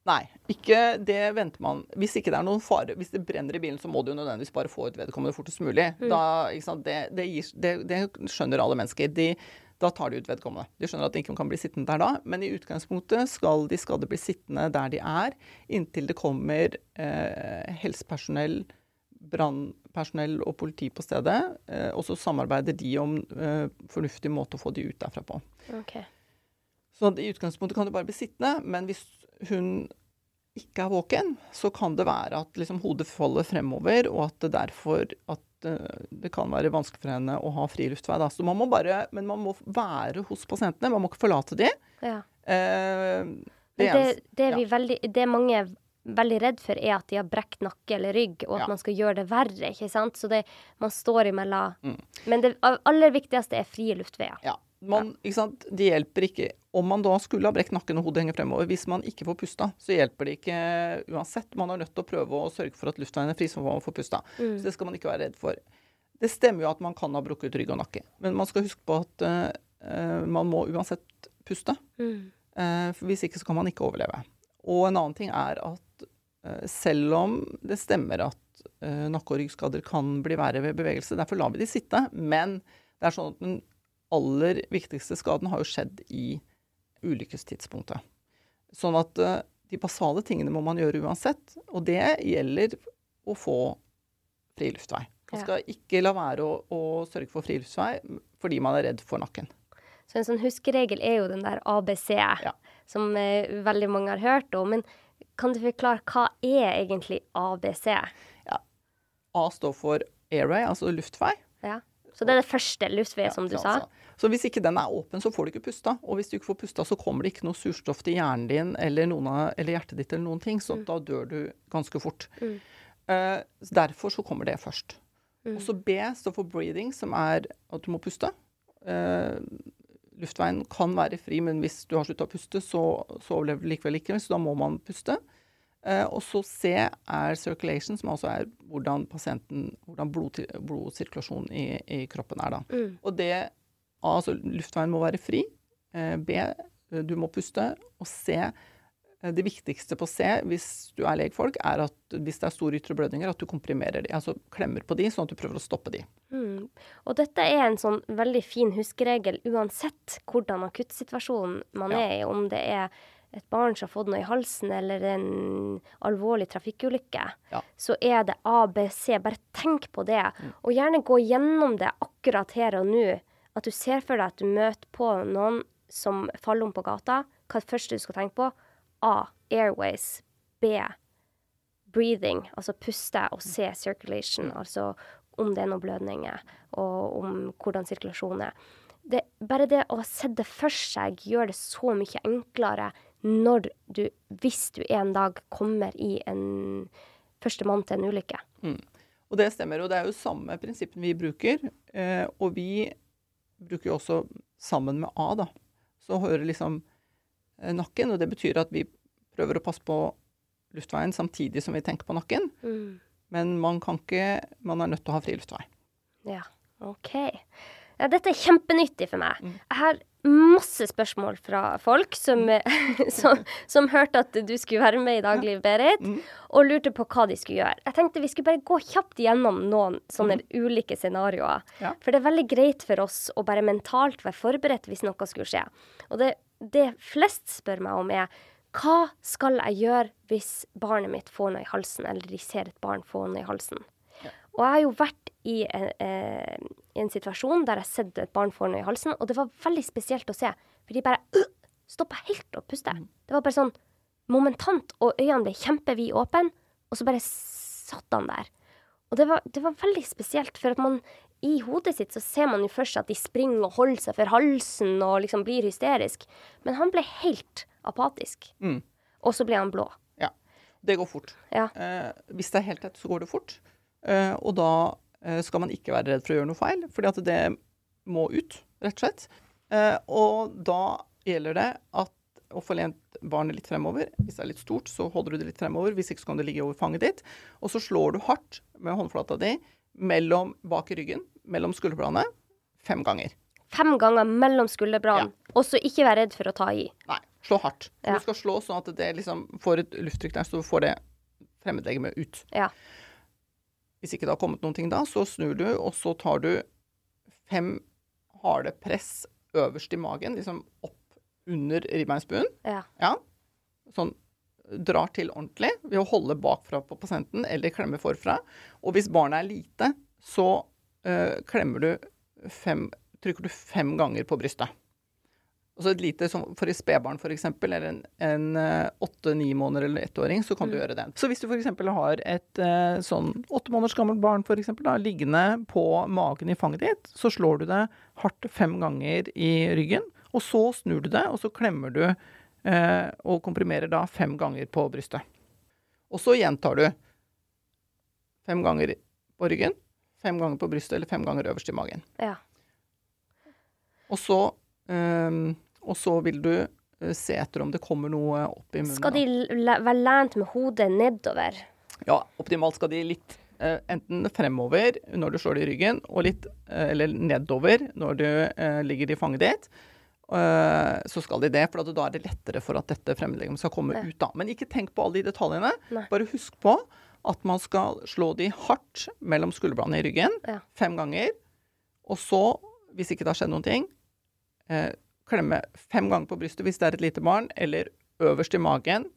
Nei, ikke det venter man. Hvis ikke det er noen fare, hvis det brenner i bilen, så må du jo nødvendigvis bare få ut vedkommende fortest mulig. Da, ikke sant, det, det, gir, det, det skjønner alle mennesker. De, da tar de ut vedkommende. De skjønner at de ikke kan bli sittende der da, men i utgangspunktet skal de skadde bli sittende der de er, inntil det kommer eh, helsepersonell, brannpersonell og politi på stedet. Eh, og så samarbeider de om eh, fornuftig måte å få de ut derfra på. Okay. Så i utgangspunktet kan du bare bli sittende, men hvis hun ikke er våken, så kan det være at liksom hodet faller fremover, og at det derfor at det kan være vanskelig for henne å ha friluftvei. Da. Så man må bare, men man må være hos pasientene, man må ikke forlate de. Ja. Eh, det det, det, er vi ja. veldig, det er mange veldig redd for, er at de har brekt nakke eller rygg, og at Ja. man skal gjøre det verre. ikke sant? Så det, man står imellom. Mm. Men det aller viktigste er frie luftveier. Ja. Man, sant? Det hjelper ikke om man da skulle ha brekt nakken og hodet henger fremover. Hvis man ikke får pusta, så hjelper det ikke uansett. Man er nødt til å prøve å sørge for at luftveiene er fri, så man får pusta. Så det skal man ikke være redd for. Det stemmer jo at man kan ha brukket rygg og nakke, men man skal huske på at eh, man må uansett puste. Mm. Uh, for hvis ikke så kan man ikke overleve. Og en annen ting er at uh, selv om det stemmer at nakke- og ryggskader kan bli verre ved bevegelse, derfor lar vi de sitte, men det er sånn at den aller viktigste skaden har jo skjedd i ulykkestidspunktet. Sånn at eh, de basale tingene må man gjøre uansett, og det gjelder å få fri luftvei. Man Ja. skal ikke la være å, å sørge for fri luftvei fordi man er redd for nakken. Så en sånn huskeregel er jo den der ABC, Ja. som eh, veldig mange har hørt om. Men kan du forklare hva er egentlig ABC? A står for airway, altså luftvei. Ja. Så det er det første luftveien, Ja, som du sa? altså- Så hvis ikke den er åpen, så får du ikke pusta. Og hvis du ikke får pusta, så kommer det ikke noe surstoff til hjernen din eller, noen av, eller hjertet ditt eller noen ting, Mm. så da dør du ganske fort. Mm. Uh, derfor så kommer det først. Mm. Og så B står for breathing, som er at du må puste. Uh, luftveien kan være fri, men hvis du har slutta å puste, så, så overlever du likevel ikke, så da må man puste. Eh, og så C er circulation, som altså er hvordan hvordan blod, blodsirkulasjonen i, i kroppen er da. Mm. Og det A, altså luftveien må være fri. Eh, B, eh, du må puste. Og C, det viktigste på C hvis du er legfolk, er at hvis det er store ytre blødninger, at du komprimerer de. Altså klemmer på de, sånn at du prøver å stoppe de. Mm. Og dette er en sånn veldig fin huskeregel uansett hvordan akuttsituasjonen man Ja. er i. Om det er et barn som har fått noe i halsen, eller en alvorlig trafikkulykke, Ja. så er det ABC. Bare tenk på det. Og gjerne gå gjennom det akkurat her og nå. At du ser for deg at du møter på noen som faller om på gata. Hva er det første du skal tenke på? A. Airways. B. Breathing, altså puste, og C. Circulation, altså om det er noen blødninger, og om hvordan sirkulasjonen er. Det, bare det å ha sett det for seg gjør det så mye enklere når du, hvis du en dag kommer i en førstemann til en ulykke. Og det stemmer. Og det er jo samme prinsippen vi bruker. Eh, og vi bruker jo også sammen med A, da. Så hører liksom eh, nakken, og det betyr at vi prøver å passe på luftveien samtidig som vi tenker på nakken. Men man kan ikke Man er nødt til å ha fri luftvei. Ja, OK. Ja, dette er kjempenyttig for meg. Jeg har masse spørsmål fra folk som, som, som hørte at du skulle være med i Dagliv, Berit, og lurte på hva de skulle gjøre. Jeg tenkte vi skulle bare gå kjapt gjennom noen sånne ulike scenarioer. Ja. For det er veldig greit for oss å bare mentalt være forberedt hvis noe skulle skje. Og det, det flest spør meg om, er hva skal jeg gjøre hvis barnet mitt får noe i halsen, eller de ser et barn få noe i halsen? Og jeg har jo vært i en, eh, en situasjon der jeg har sett et barn få noe i halsen, og det var veldig spesielt å se. For de bare uh, stoppa helt å puste. Det var bare sånn momentant, og øynene ble kjempevid åpne, og så bare satt han der. Og det var, det var veldig spesielt, for at man i hodet sitt så ser man jo først at de springer og holder seg for halsen og liksom blir hysterisk. Men han ble helt apatisk. Mm. Og så ble han blå. Ja. Det går fort. Ja. Eh, hvis det er helt tett, så går det fort. Eh, og da skal man ikke være redd for å gjøre noe feil, fordi at det må ut, rett og slett. Eh, og da gjelder det at å få lent barnet litt fremover. Hvis det er litt stort, så holder du det litt fremover. Hvis ikke så kan det ligge over fanget ditt. Og så slår du hardt med håndflata di mellom bak i ryggen, mellom skulderbladene, fem ganger. Fem ganger mellom skulderbladene. Og så ikke være redd for å ta i. Nei, slå hardt. Ja. Du skal slå sånn at det liksom får et lufttrykk der, så du får det fremmedlegemet ut. Ja. Hvis ikke det har kommet noen ting da, så snur du, og så tar du fem harde press øverst i magen, liksom opp under ribbeinsbuen. Ja. Ja. Sånn drar til ordentlig ved å holde bakfra på pasienten eller klemme forfra. Og hvis barnet er lite, så øh, klemmer du fem Trykker du fem ganger på brystet. Altså et lite, som For et spedbarn f.eks., eller en, øh, åtte-ni måneder eller ettåring, så kan du gjøre det. Så hvis du f.eks. har et øh, sånn åtte måneders gammelt barn for eksempel, da, liggende på magen i fanget ditt, så slår du det hardt fem ganger i ryggen, og så snur du det, og så klemmer du eh, og komprimerer da fem ganger på brystet. Og så gjentar du fem ganger på ryggen, fem ganger på brystet eller fem ganger øverst i magen. Ja. Og så, øhm, og så vil du øh, se etter om det kommer noe opp i munnen. Skal de være lent med hodet nedover? Ja, optimalt skal de litt Uh, enten fremover når du slår det i ryggen, og litt uh, eller nedover når du uh, ligger i fanget ditt. Eh, så skal de det, for da er det lettere for at dette fremmedlegemet skal komme Ja. ut. da. Men ikke tenk på alle de detaljene. Nei. Bare husk på at man skal slå de hardt mellom skulderbladene i ryggen Ja. fem ganger. Og så, hvis ikke det har skjedd noen ting, eh, klemme fem ganger på brystet hvis det er et lite barn, eller øverst i magen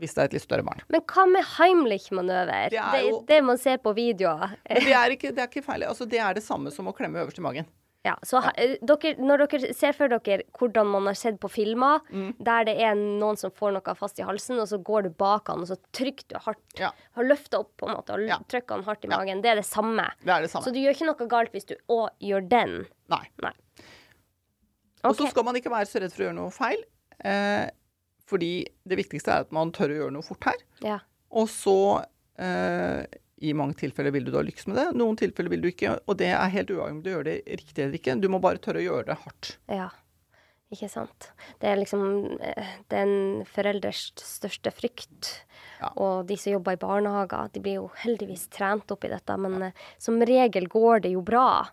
hvis det er et litt større barn. Men hva med Heimlich-manøver? Det Det, er jo- det man ser på videoer. Men det er ikke, det er ikke feil. Altså, det er det samme som å klemme øverst i magen. Ja, så ha- eh, dere, når dere ser for dere hvordan man har sett på filmer, Mm. der det er noen som får noe fast i halsen, og så går du bak han, og så trykker du hardt. Ja. Har løfta opp på en måte, og Ja. trykker han hardt i Ja. magen. Det er det samme. Det er det samme. Så du gjør ikke noe galt hvis du òg gjør den. Nei. Nei. Og så skal man ikke være så redd for å gjøre noe feil. Eh, fordi det viktigste er at man tør å gjøre noe fort her. Ja. Og så eh, I mange tilfeller vil du da lykkes med det, noen tilfeller vil du ikke. Og det er helt uavhengig om du gjør det riktig eller ikke. Du må bare tørre å gjøre det hardt. Ja. Ikke sant. Det er liksom eh, det er en foreldres største frykt. Ja. Og de som jobber i barnehager, de blir jo heldigvis trent opp i dette, men eh, som regel går det jo bra.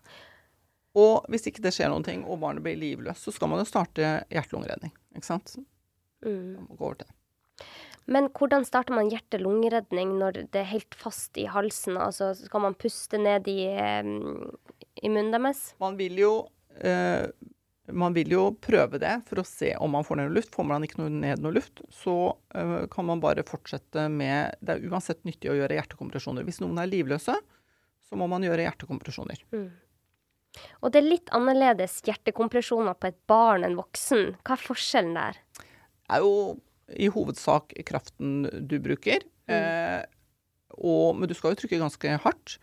Og hvis ikke det skjer noen ting, og barnet blir livløst, så skal man jo starte hjerte-lungeredning. Ikke sant? Mm. Man må gå over til det. Men hvordan starter man hjerte-lungeredning når det er helt fast i halsen? Altså, skal man puste ned i, eh, i munnen deres? Man vil jo eh, man vil jo prøve det for å se om man får ned noe luft. Får man ikke noe ned noe luft, så eh, kan man bare fortsette med Det er uansett nyttig å gjøre hjertekompresjoner. Hvis noen er livløse, så må man gjøre hjertekompresjoner. Og det er litt annerledes hjertekompresjoner på et barn enn voksen. Hva er forskjellen der? Det er jo i hovedsak kraften du bruker. Eh, og, men du skal jo trykke ganske hardt.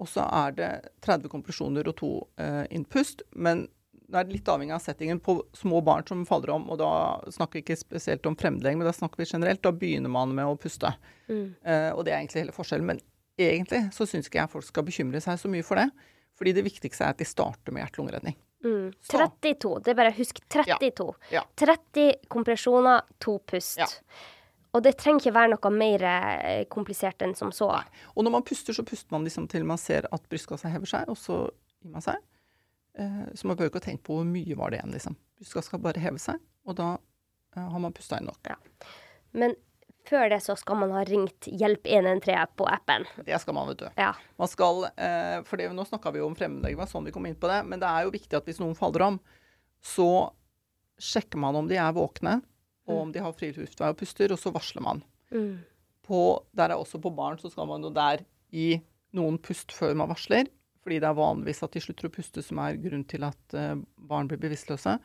Og så er det 30 kompresjoner og to eh, innpust. Men det er litt avhengig av settingen på små barn som faller om. Og da snakker vi ikke spesielt om fremdeling, men da snakker vi generelt. Da begynner man med å puste. Eh, og det er egentlig hele forskjellen. Men egentlig så syns ikke jeg folk skal bekymre seg så mye for det. Fordi det viktigste er at de starter med hjerte-lungeredning. Mm. 32. Det er bare husk 32. Ja. 30 kompresjoner, to pust. Ja. Og det trenger ikke være noe mer eh, komplisert enn som så. Og når man puster, så puster man liksom til man ser at brystkassa hever seg, og så gir man seg. Eh, så man behøver ikke tenke på hvor mye var det igjen, liksom. Brystkassa skal bare heve seg, og da eh, har man pusta inn nok. Men før det så skal man ha ringt Hjelp 113 på appen. Det skal man, vet du. Ja. Man skal, eh, for det, Nå snakka vi jo om fremmedlegg, var sånn vi kom inn på det. Men det er jo viktig at hvis noen faller om, så sjekker man om de er våkne, og om de har fri luftvei og puster, og så varsler man. Mm. På, der er også på barn så skal man jo der gi noen pust før man varsler. Fordi det er vanligvis at de slutter å puste som er grunn til at eh, barn blir bevisstløse.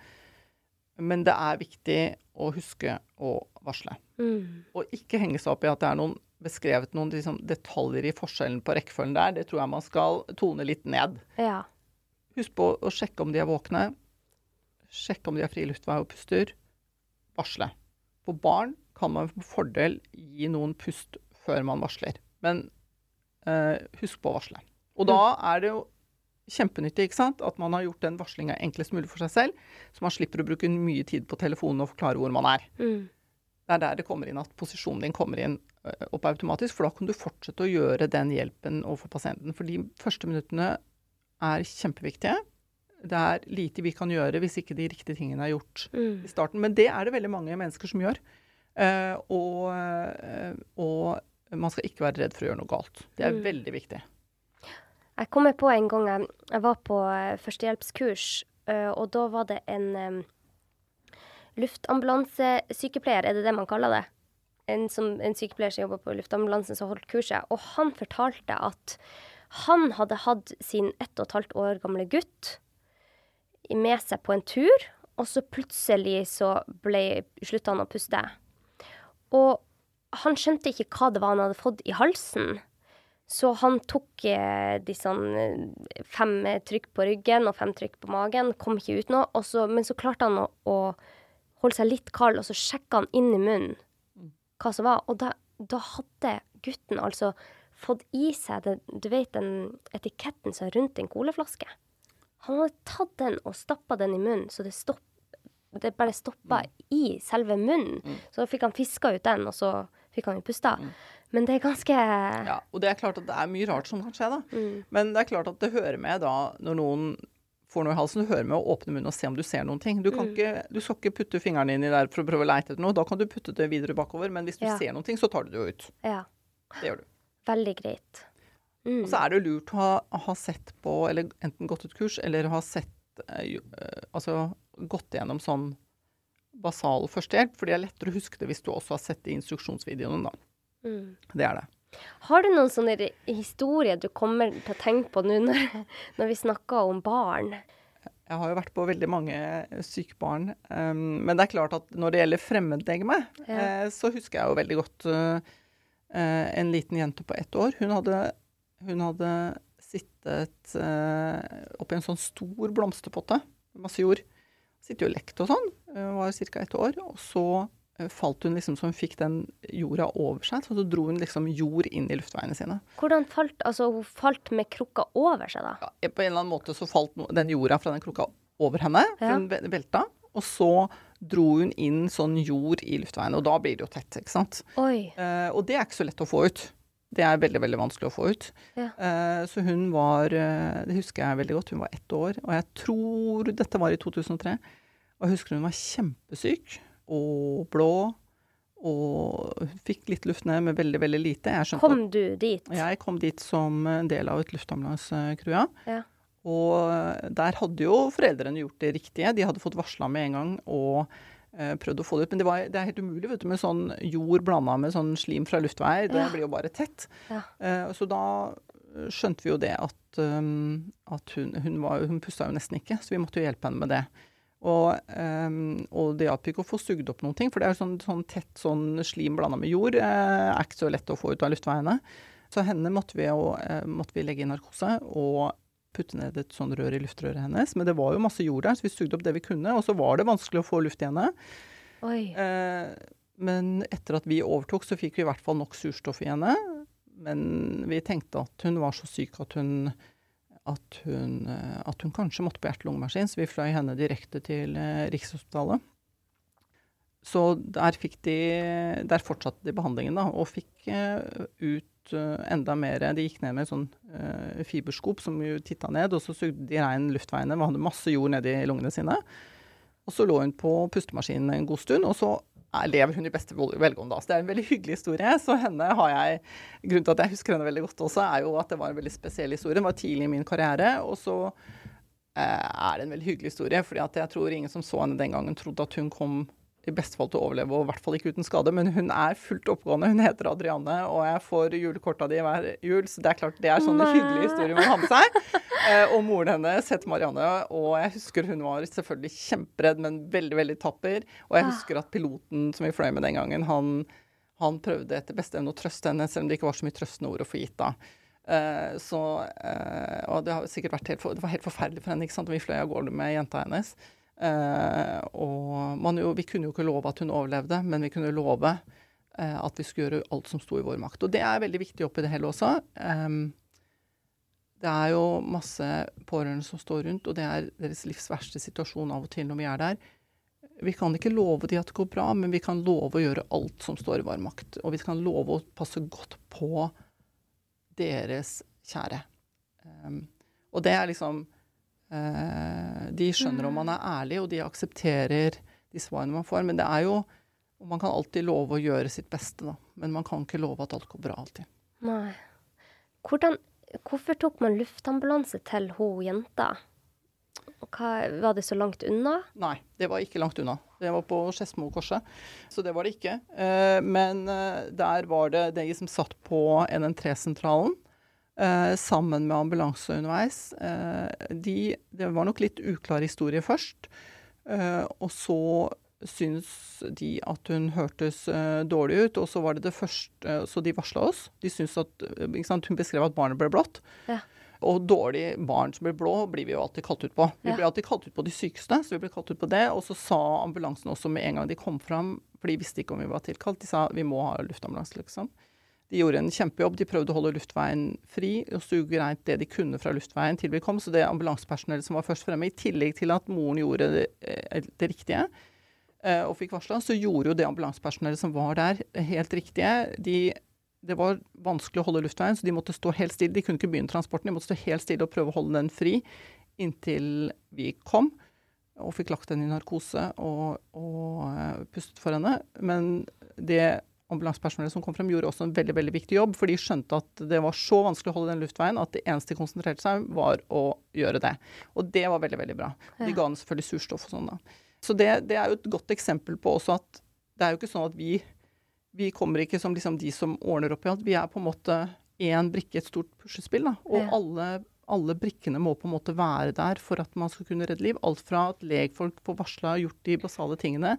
Men det er viktig å huske å varsle. Mm. Og ikke henge seg opp i at det er noen beskrevet noen liksom, detaljer i forskjellen på rekkefølgen der. Det tror jeg man skal tone litt ned. Ja. Husk på å sjekke om de er våkne. Sjekke om de har fri luftvei og puster. Varsle. På barn kan man med fordel gi noen pust før man varsler. Men eh, husk på å varsle. Og da er det jo kjempenyttig ikke sant? at man har gjort den varslinga enklest mulig for seg selv, så man slipper å bruke mye tid på telefonen og forklare hvor man er. Mm. Det er der det kommer inn at posisjonen din kommer inn opp automatisk, for da kan du fortsette å gjøre den hjelpen overfor pasienten. For de første minuttene er kjempeviktige. Det er lite vi kan gjøre hvis ikke de riktige tingene er gjort Mm. i starten. Men det er det veldig mange mennesker som gjør. Uh, og, eh, og man skal ikke være redd for å gjøre noe galt. Det er Mm. veldig viktig. Jeg kommer på en gang jeg, jeg var på eh, førstehjelpskurs, eh, og da var det en um, luftambulansesykepleier, er det det man kaller det? En, som, en sykepleier som jobber på luftambulansen som holdt kurset, og han fortalte at han hadde hatt sin ett og et halvt år gamle gutt med seg på en tur, og så plutselig så slutta han å puste. Og han skjønte ikke hva det var han hadde fått i halsen. Så han tok eh, disse eh, fem eh, trykk på ryggen og fem trykk på magen, kom ikke ut noe. Så, men så klarte han å, å holde seg litt kald, og så sjekka han inn i munnen hva som var. Og da da hadde gutten altså fått i seg det, du vet den etiketten som er rundt en colaflaske. Han hadde tatt den og stappa den i munnen, så det, stopp, det bare stoppa i selve munnen. Så fikk han fiska ut den, og så fikk han jo pusta. Men det er ganske Ja, og det er klart at det er mye rart som kan skje, da. Men det er klart at det hører med da når noen får noe i halsen, du hører med å åpne munnen og se om du ser noen ting. Du, kan ikke, du skal ikke putte fingrene inni der for å prøve å leite etter noe. Da kan du putte det videre bakover, men hvis du Ja. ser noen ting, så tar du det jo ut. Ja, Det gjør du. veldig greit. Mm. Og så er det jo lurt å ha, ha sett på, eller enten gått et kurs, eller ha sett eh, eh, Altså gått gjennom sånn basal førstehjelp, for det er lettere å huske det hvis du også har sett det i instruksjonsvideoene, da. Mm. Det er det. Har du noen sånne historier du kommer til å tenke på nå når, når vi snakker om barn? Jeg har jo vært på veldig mange syke barn. Um, men det er klart at når det gjelder fremmedlegeme, Ja. uh, så husker jeg jo veldig godt uh, uh, en liten jente på ett år. Hun hadde, hun hadde sittet eh, oppi en sånn stor blomsterpotte med masse jord. Sittet og lekt og sånn. Hun var ca. ett år. Og så falt hun liksom så hun fikk den jorda over seg. Så, så dro hun liksom jord inn i luftveiene sine. Hvordan falt Altså, hun falt med krukka over seg, da? ja, på en eller annen måte så falt den jorda fra den krukka over henne. Ja. Hun velta. Og så dro hun inn sånn jord i luftveiene, og da blir det jo tett, ikke sant. Oi. Eh, og det er ikke så lett å få ut. Det er veldig, veldig vanskelig å få ut. Ja. Eh, så hun var, eh, det husker jeg veldig godt, hun var ett år, og jeg tror dette var i 2003. Og jeg husker hun var kjempesyk og blå, og hun fikk litt luft ned, med veldig, veldig lite. Kom du dit? jeg kom dit som en del av et luftambulansecrew, Ja. Og der hadde jo foreldrene gjort det riktige. De hadde fått varsla med en gang og eh, prøvd å få det ut. Men det, var, det er helt umulig vet du, med sånn jord blanda med sånn slim fra luftveier. Det Ja. blir jo bare tett. Ja. Eh, så da skjønte vi jo det at, um, at hun, hun, var, hun pusta jo nesten ikke, så vi måtte jo hjelpe henne med det. Og, um, og det hjalp ikke å få sugd opp noen ting, for det er jo sånn, sånn tett sånn slim blanda med jord. Eh, er ikke så lett å få ut av luftveiene. Så henne måtte vi, jo, eh, måtte vi legge i narkose og putte ned et sånn rør i luftrøret hennes. Men det var jo masse jord der, så vi sugde opp det vi kunne. Og så var det vanskelig å få luft i henne. Eh, men etter at vi overtok, så fikk vi i hvert fall nok surstoff i henne. Men vi tenkte at hun var så syk at hun, at hun, eh, at hun kanskje måtte på hjerte-lungemaskin, så vi fløy henne direkte til eh, Rikshospitalet. Så der, fikk de, der fortsatte de behandlingen, da, og fikk eh, ut enda mer De gikk ned med en sånn fiberskop som jo titta ned, og så sugde de rein luftveiene. Vi hadde masse jord nedi lungene sine. Og så lå hun på pustemaskinen en god stund, og så lever hun i beste velgående. Så det er en veldig hyggelig historie. Så henne har jeg Grunnen til at jeg husker henne veldig godt også, er jo at det var en veldig spesiell historie. Den var tidlig i min karriere, og så eh, er det en veldig hyggelig historie. fordi jeg tror ingen som så henne den gangen, trodde at hun kom i beste fall til å overleve, og i hvert fall ikke uten skade. Men hun er fullt oppgående. Hun heter Adriane, og jeg får julekorta di hver jul. Så det er klart det er sånne hyggelige historier man har med seg. Eh, og moren hennes heter Marianne, og jeg husker hun var selvfølgelig kjemperedd, men veldig, veldig tapper. Og jeg Ah. husker at piloten som vi fløy med den gangen, han, han prøvde etter beste evne å trøste henne, selv om det ikke var så mye trøstende ord å få gitt da. Eh, så, eh, og det har sikkert vært helt, det var helt forferdelig for henne, ikke sant, vi fløy av gårde med jenta hennes. Eh, og jo, vi kunne jo ikke love at hun overlevde, men vi kunne love eh, at vi skulle gjøre alt som sto i vår makt. Og det er veldig viktig oppi det hele også. Det er jo masse pårørende som står rundt, og det er deres livs verste situasjon av og til når vi er der. Vi kan ikke love de at det går bra, men vi kan love å gjøre alt som står i vår makt. Og vi kan love å passe godt på deres kjære. Og det er liksom De skjønner om man er ærlig, og de aksepterer de svarene man får. Men det er jo og Man kan alltid love å gjøre sitt beste, da. Men man kan ikke love at alt går bra alltid. Nei. Hvordan, hvorfor tok man luftambulanse til hun jenta? Hva, var det så langt unna? Nei, det var ikke langt unna. Det var på Skedsmokorset, så det var det ikke. Eh, men eh, der var det de som satt på NN3-sentralen. Eh, sammen med ambulanse underveis. Eh, de, det var nok litt uklar historie først. Eh, og så syntes de at hun hørtes eh, dårlig ut, og så var det det første Så de varsla oss. De syntes at, eh, sant, Hun beskrev at barnet ble blått. Ja. Og dårlig barn som blir blå, blir vi jo alltid kalt ut på. Vi Ja. blir alltid kalt ut på de sykeste, så vi ble kalt ut på det. Og så sa ambulansen også med en gang de kom fram, for de visste ikke om vi var tilkalt, de sa vi må ha luftambulanse, liksom. De gjorde en kjempejobb. De prøvde å holde luftveien fri og suge rent det de kunne fra luftveien til vi kom. Så det ambulansepersonellet som var først fremme, i tillegg til at moren gjorde det, eh, det riktige eh, og fikk varsla, så gjorde jo det ambulansepersonellet som var der, helt riktige. De, det var vanskelig å holde luftveien, så de måtte stå helt stille. De kunne ikke begynne transporten, de måtte stå helt stille og prøve å holde den fri inntil vi kom. Og fikk lagt den i narkose og, og eh, pustet for henne. Men det ambulansepersonellet som kom frem, gjorde også en veldig veldig viktig jobb. For de skjønte at det var så vanskelig å holde den luftveien at det eneste de konsentrerte seg om, var å gjøre det. Og det var veldig, veldig bra. De ga henne selvfølgelig surstoff og sånn, da. Så det, det er jo et godt eksempel på også at det er jo ikke sånn at vi vi kommer ikke som liksom de som ordner opp i alt. Vi er på en måte én brikke i et stort puslespill. Da. Og Ja. alle, alle brikkene må på en måte være der for at man skal kunne redde liv. Alt fra at legfolk får varsla og gjort de basale tingene,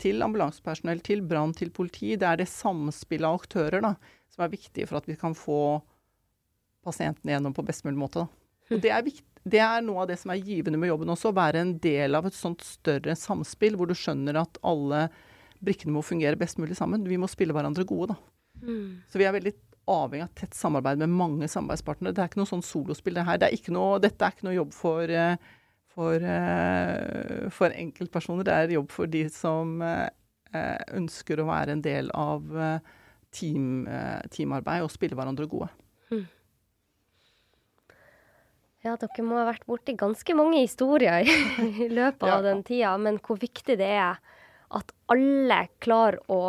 til ambulansepersonell, til brann, til politi. Det er det samspillet av aktører da, som er viktig for at vi kan få pasientene gjennom på best mulig måte. Da. Og det er, viktig, det er noe av det som er givende med jobben også, å være en del av et sånt større samspill, hvor du skjønner at alle brikkene må fungere best mulig sammen. Vi må spille hverandre gode, da. Mm. Så vi er veldig avhengig av tett samarbeid med mange samarbeidspartnere. Det er ikke noe sånn solospill, det her. Det er ikke noe, dette er ikke noe jobb for, eh, for, eh, for enkeltpersoner. Det er jobb for de som eh, eh, ønsker å være en del av team, teamarbeid og spille hverandre gode. Ja, dere må ha vært borti ganske mange historier i, i løpet av Ja. den tida, men hvor viktig det er at alle klarer å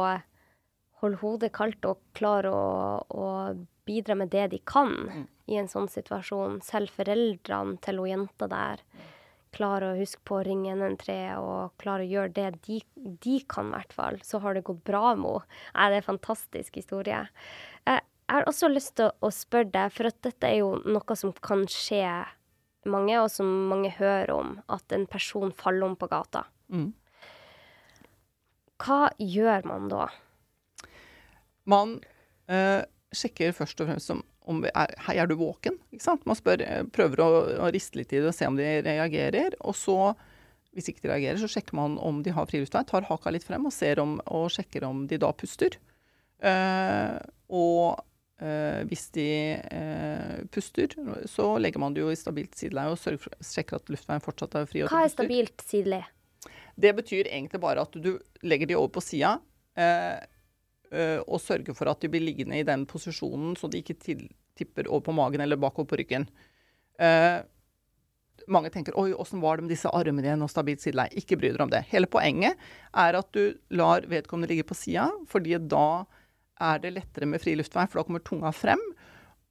holde hodet kaldt og klarer å, å bidra med det de kan i en sånn situasjon. Selv foreldrene til hun jenta der klarer å huske på å ringe 113 og klarer å gjøre det de, de kan, i hvert fall. Så har det gått bra med henne. Det er en fantastisk historie. Eh, Jeg har også lyst til å spørre deg, for at dette er jo noe som kan skje mange, og som mange hører om, at en person faller om på gata. Mm. Hva gjør man da? Man eh, sjekker først og fremst om, om er, Hei, er du våken? Ikke sant? Man spør, eh, prøver å, å riste litt i det og se om de reagerer. Og så, hvis ikke de reagerer, så sjekker man om de har friluftsvei. Tar haka litt frem og, ser om, og sjekker om de da puster. Uh, og uh, hvis de uh, puster, så legger man det jo i stabilt sideleie og for, sjekker at luftveien fortsatt er fri. Hva er stabilt sideleie? Det betyr egentlig bare at du legger de over på sida, eh, og sørge for at de blir liggende i den posisjonen, så de ikke til, tipper over på magen eller bakover på ryggen. Eh, mange tenker 'oi, åssen var det med disse armene igjen og stabilt sideleie'. Ikke bry dere om det. Hele poenget er at du lar vedkommende ligge på sida, fordi da er det lettere med fri luftvei, for da kommer tunga frem.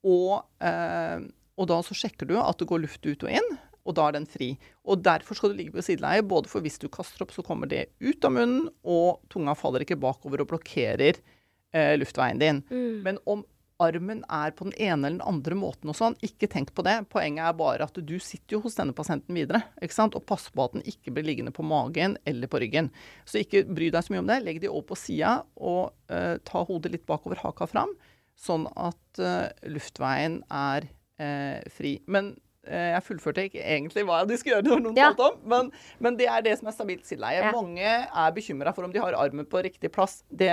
Og, eh, og da så sjekker du at det går luft ut og inn, og da er den fri. Og derfor skal du ligge på sideleie, både for hvis du kaster opp, så kommer det ut av munnen, og tunga faller ikke bakover og blokkerer eh, luftveien din. Men om armen er på den ene eller den andre måten og sånn, ikke tenk på det. Poenget er bare at du sitter jo hos denne pasienten videre, ikke sant? og passer på at den ikke blir liggende på magen eller på ryggen. Så ikke bry deg så mye om det. Legg de over på sida, og eh, ta hodet litt bakover, haka fram, sånn at eh, luftveien er eh, fri. Men jeg fullførte ikke egentlig hva de skulle gjøre, når noen Ja. om, men, men det er det som er stabilt sildeleie. Ja. Mange er bekymra for om de har armen på riktig plass. Det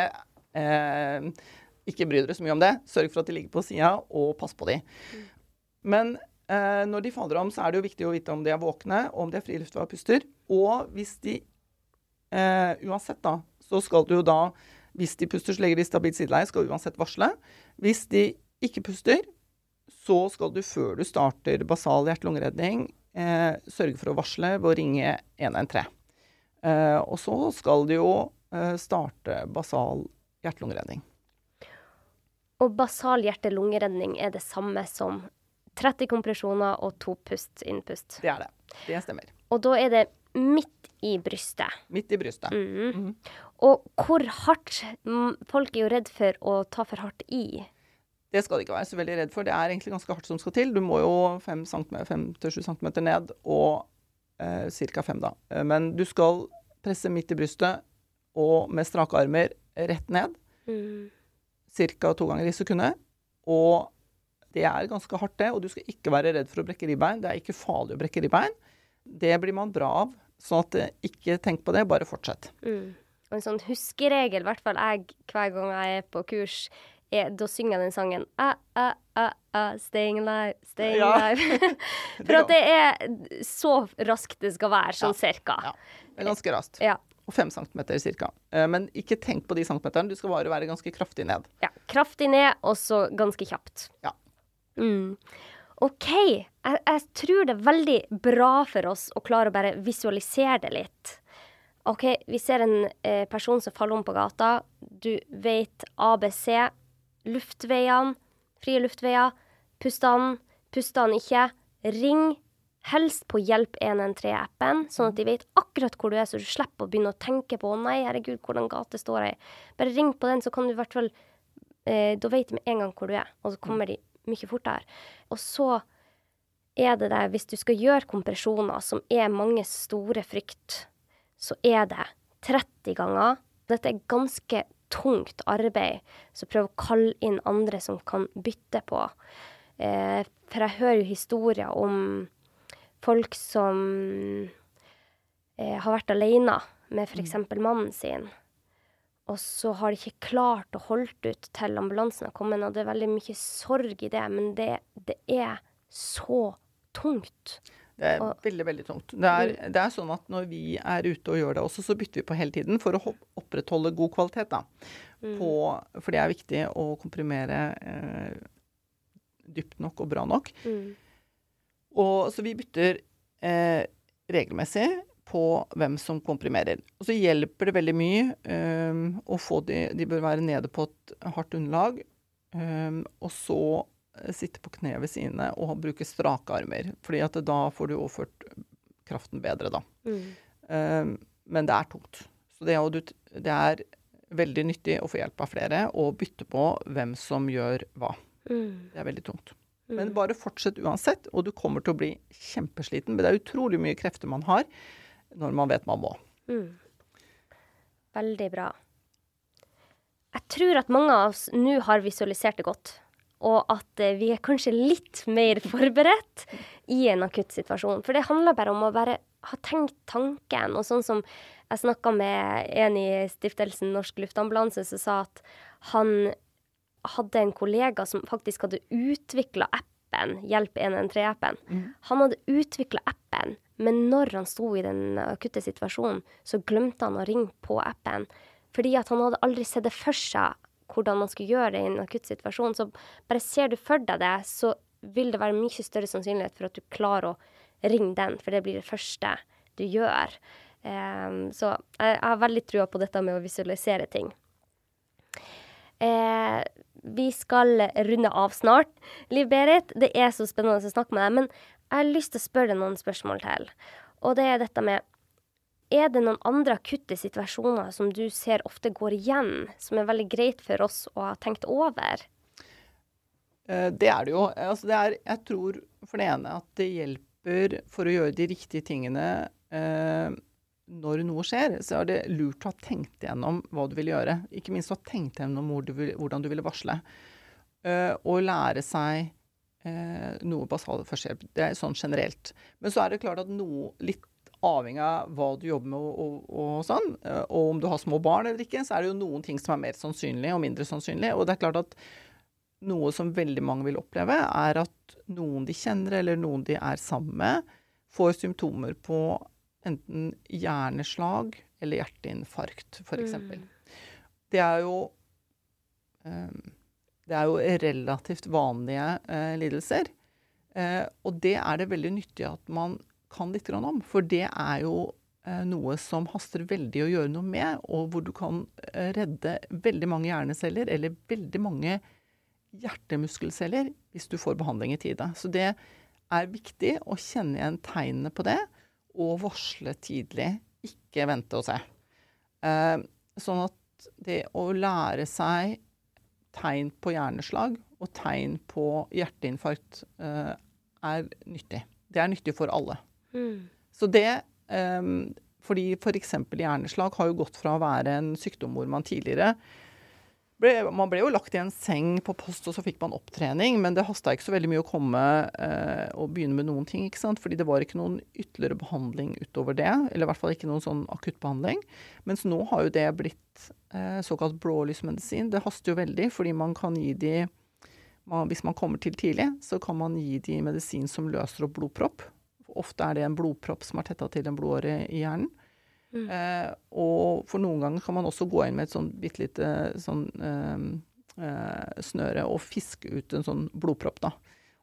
eh, ikke bry dere så mye om det. Sørg for at de ligger på sida, og pass på de. Men eh, når de faller om, så er det jo viktig å vite om de er våkne, om de er fri luftvei og puster. Og hvis de eh, Uansett, da, så skal du jo da Hvis de puster, så legger de stabilt sideleie, skal uansett varsle. Hvis de ikke puster, så skal du før du starter basal hjerte-lungeredning, eh, sørge for å varsle ved å ringe 113. Eh, og så skal du jo eh, starte basal hjerte-lungeredning. Og basal hjerte-lungeredning er det samme som 30 kompresjoner og to pust innpust. Det er det. Det stemmer. Og da er det midt i brystet. Midt i brystet. Mhm. Og hvor hardt mm, Folk er jo redd for å ta for hardt i. Det skal du ikke være så veldig redd for. Det er egentlig ganske hardt som skal til. Du må jo 5-7 cm ned og eh, ca. 5, da. Eh, Men du skal presse midt i brystet og med strake armer rett ned. Mm. Ca. to ganger i sekundet. Og Det er ganske hardt, det. Og du skal ikke være redd for å brekke ribbein. Det er ikke farlig å brekke ribbein. Det blir man bra av. Sånn at, eh, ikke tenk på det, bare fortsett. Mm. Og en sånn huskeregel, i hvert fall jeg hver gang jeg er på kurs, er, da synger jeg den sangen ah, ah, ah, ah, Staying alive, staying Ja. alive. For at det er så raskt det skal være, sånn cirka. Ja. Det er ganske raskt. Ja. Og fem centimeter cirka. Eh, Men ikke tenk på de centimeterne. Du skal bare være ganske kraftig ned. ja. Kraftig ned, og så ganske kjapt. Ja. Mm. OK. Jeg, jeg tror det er veldig bra for oss å klare å bare visualisere det litt. OK, vi ser en eh, person som faller om på gata. Du vet ABC. Luftveiene. Frie luftveier. Pust an. Pust an ikke. Ring. Helst på Hjelp 113-appen, sånn at de vet akkurat hvor du er, så du slipper å begynne å tenke på 'Å nei, herregud, hvordan gate står jeg i?' Bare ring på den, så kan du i hvert fall eh, Da vet de med en gang hvor du er, og så kommer de mye fortere. Og så er det der, hvis du skal gjøre kompresjoner, som er mange store frykt, så er det 30 ganger. Dette er ganske tungt arbeid, så prøv å kalle inn andre som kan bytte på. Eh, for jeg hører jo historier om folk som eh, har vært alene med f.eks. mannen sin. Og så har de ikke klart å holde ut til ambulansen har kommet, og det er veldig mye sorg i det, men det, det er så tungt. Det er Og- veldig, veldig tungt. Det er, det er sånn at når vi er ute og gjør det også, så bytter vi på hele tiden for å opprettholde god kvalitet. da. På, for det er viktig å komprimere eh, dypt nok og bra nok. Mm. Og, så vi bytter eh, regelmessig på hvem som komprimerer. Og så hjelper det veldig mye eh, å få de De bør være nede på et hardt underlag. eh, og så sitte på kne ved sidene og bruke strake armer. fordi at da får du overført kraften bedre, da. Mm. Eh, men det er tungt. Så det er, det er veldig nyttig å få hjelp av flere og bytte på hvem som gjør hva. Mm. Det er veldig tungt. Men bare fortsett uansett, og du kommer til å bli kjempesliten. Men det er utrolig mye krefter man har når man vet man må. Mm. Veldig bra. Jeg tror at mange av oss nå har visualisert det godt, og at eh, vi er kanskje litt mer forberedt i en akutt situasjon. For det handler bare om å bare ha tenkt tanken. Og sånn som jeg snakka med en i stiftelsen Norsk Luftambulanse, som sa at han hadde en kollega som faktisk hadde utvikla appen, Hjelp 113-appen. Han hadde utvikla appen, men når han sto i den akutte situasjonen, så glemte han å ringe på appen. Fordi at han hadde aldri sett det for seg hvordan man skulle gjøre det i en akutt situasjon. Så bare ser du for deg det, så vil det være mye større sannsynlighet for at du klarer å ringe den, for det blir det første du gjør. Um, så jeg, jeg har veldig trua på dette med å visualisere ting. Uh, vi skal runde av snart. Liv Berit, det er så spennende å snakke med deg, men jeg har lyst til å spørre deg noen spørsmål til. Og det er dette med Er det noen andre akutte situasjoner som du ser ofte går igjen, som er veldig greit for oss å ha tenkt over? Eh, Det er det jo. Altså det er, jeg tror for det ene at det hjelper for å gjøre de riktige tingene eh, når noe skjer. Så er det lurt å ha tenkt igjennom hva du vil gjøre. Ikke minst å ha tenkt igjennom hvor du vil, hvordan du ville varsle. Eh, og lære seg eh, noe basal førstehjelp. Det er sånn generelt. Men så er det klart at noe litt avhengig av hva du jobber med og, og, og sånn, eh, og om du har små barn eller ikke, så er det jo noen ting som er mer sannsynlig og mindre sannsynlig. Og det er klart at noe som veldig mange vil oppleve, er at noen de kjenner, eller noen de er sammen med, får symptomer på enten hjerneslag eller hjerteinfarkt, f.eks. Mm. Det er jo eh, Det er jo relativt vanlige eh, lidelser. Og det er det veldig nyttig at man kan litt om. For det er jo eh, noe som haster veldig å gjøre noe med, og hvor du kan eh, redde veldig mange hjerneceller, eller veldig mange hjertemuskelceller, hvis du får behandling i tide. Så det er viktig å kjenne igjen tegnene på det, og varsle tidlig. Ikke vente og se. Eh, sånn at det å lære seg tegn på hjerneslag og tegn på hjerteinfarkt er nyttig. Det er nyttig for alle. Mm. Så det um, Fordi f.eks. hjerneslag har jo gått fra å være en sykdom hvor man tidligere ble, man ble jo lagt i en seng på post, og så fikk man opptrening. Men det hasta ikke så veldig mye å komme eh, og begynne med noen ting. ikke sant? Fordi det var ikke noen ytterligere behandling utover det. Eller i hvert fall ikke noen sånn akuttbehandling. Mens nå har jo det blitt eh, såkalt blålysmedisin. Det haster jo veldig, fordi man kan gi de man, Hvis man kommer til tidlig, så kan man gi de medisin som løser opp blodpropp. Ofte er det en blodpropp som er tetta til en blodåre i hjernen. Mm. Eh, og for noen ganger kan man også gå inn med et sånn bitte lite sånn eh, eh, snøre og fiske ut en sånn blodpropp, da.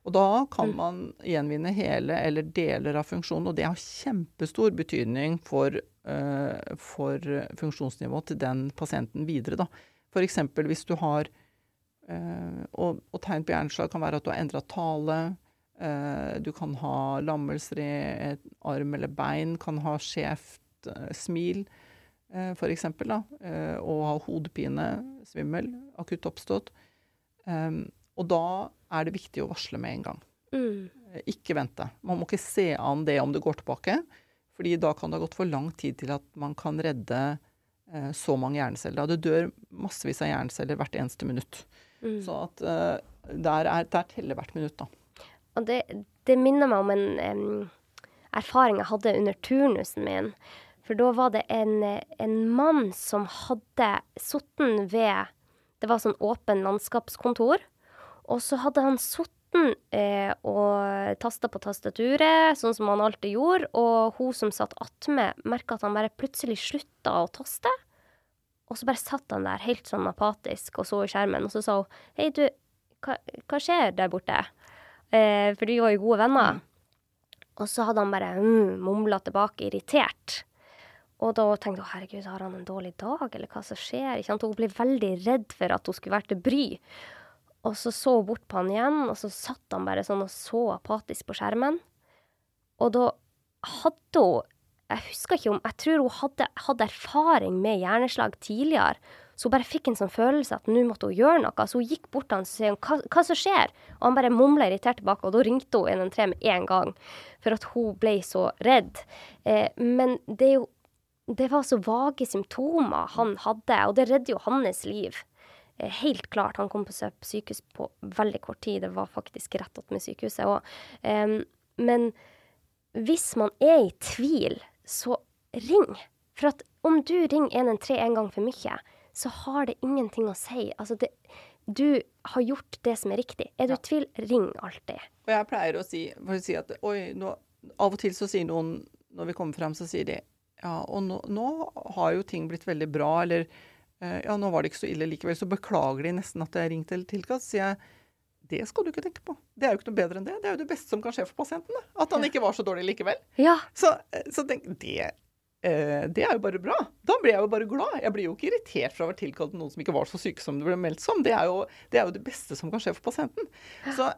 Og da kan mm. man gjenvinne hele eller deler av funksjonen, og det har kjempestor betydning for, uh, for funksjonsnivået til den pasienten videre, da. F.eks. hvis du har uh, og, og, tegn på hjerneslag kan være at du har endra tale. Uh, du kan ha lammelser i et arm eller bein, kan ha skjevt uh, smil, uh, f.eks., og ha hodepine, svimmel, akutt oppstått. Um, og da er det viktig å varsle med en gang. Mm. Ikke vente. Man må ikke se an det om det går tilbake, fordi da kan det ha gått for lang tid til at man kan redde eh, så mange hjerneceller. Det dør massevis av hjerneceller hvert eneste minutt. Mm. Så at eh, der, er, der, teller hvert minutt, da. Og det, det minner meg om en um, erfaring jeg hadde under turnusen min. For da var det en, en mann som hadde sittet ved Det var sånn åpen landskapskontor. Og så hadde han sittet eh, og tasta på tastaturet, sånn som han alltid gjorde. Og hun som satt attmed, merka at han bare plutselig slutta å taste. Og så bare satt han der helt sånn apatisk og så i skjermen, og så sa hun Hei, du, hva, hva skjer der borte? Eh, for vi var jo gode venner. Mm. Og så hadde han bare mm, mumla tilbake, irritert. Og da tenkte hun herregud, har han en dårlig dag, eller hva som skjer? Ikke sant? Hun ble veldig redd for at hun skulle være til bry. Og så så hun bort på han igjen, og så satt han bare sånn og så apatisk på skjermen. Og da hadde hun Jeg husker ikke om Jeg tror hun hadde, hadde erfaring med hjerneslag tidligere. Så hun bare fikk en sånn følelse at nå måtte hun gjøre noe. Så hun gikk bort til han og sa hva, hva som skjer? Og han bare mumla irritert tilbake, og da ringte hun 113 med en gang. For at hun ble så redd. Eh, men det jo det var så vage symptomer han hadde, og det redder jo hans liv. Eh, helt klart. Han kom på sykehus på veldig kort tid. Det var faktisk rett attmed sykehuset. òg. um, men hvis man er i tvil, så ring. For at om du ringer 113 en gang for mye, så har det ingenting å si. Altså det, du har gjort det som er riktig. Er du i tvil, ring alltid. Og jeg pleier å si, å si at oi, nå, av og til så sier noen når vi kommer frem, så sier de ja, og nå, nå, har jo ting blitt veldig bra, eller eh, ja, nå var det ikke så ille likevel, så beklager de nesten at jeg ringte eller tilkast. sier jeg det skal du ikke tenke på. Det er jo ikke noe bedre enn det. Det er jo det beste som kan skje for pasienten. Da. At han ikke var så dårlig likevel. Ja. Så, eh, så tenk, det, det er jo bare bra. Da blir jeg jo bare glad. Jeg blir jo ikke irritert for å ha vært tilkalt noen som ikke var så syke som det ble meldt som. Det er jo det, er jo det beste som kan skje for pasienten. Så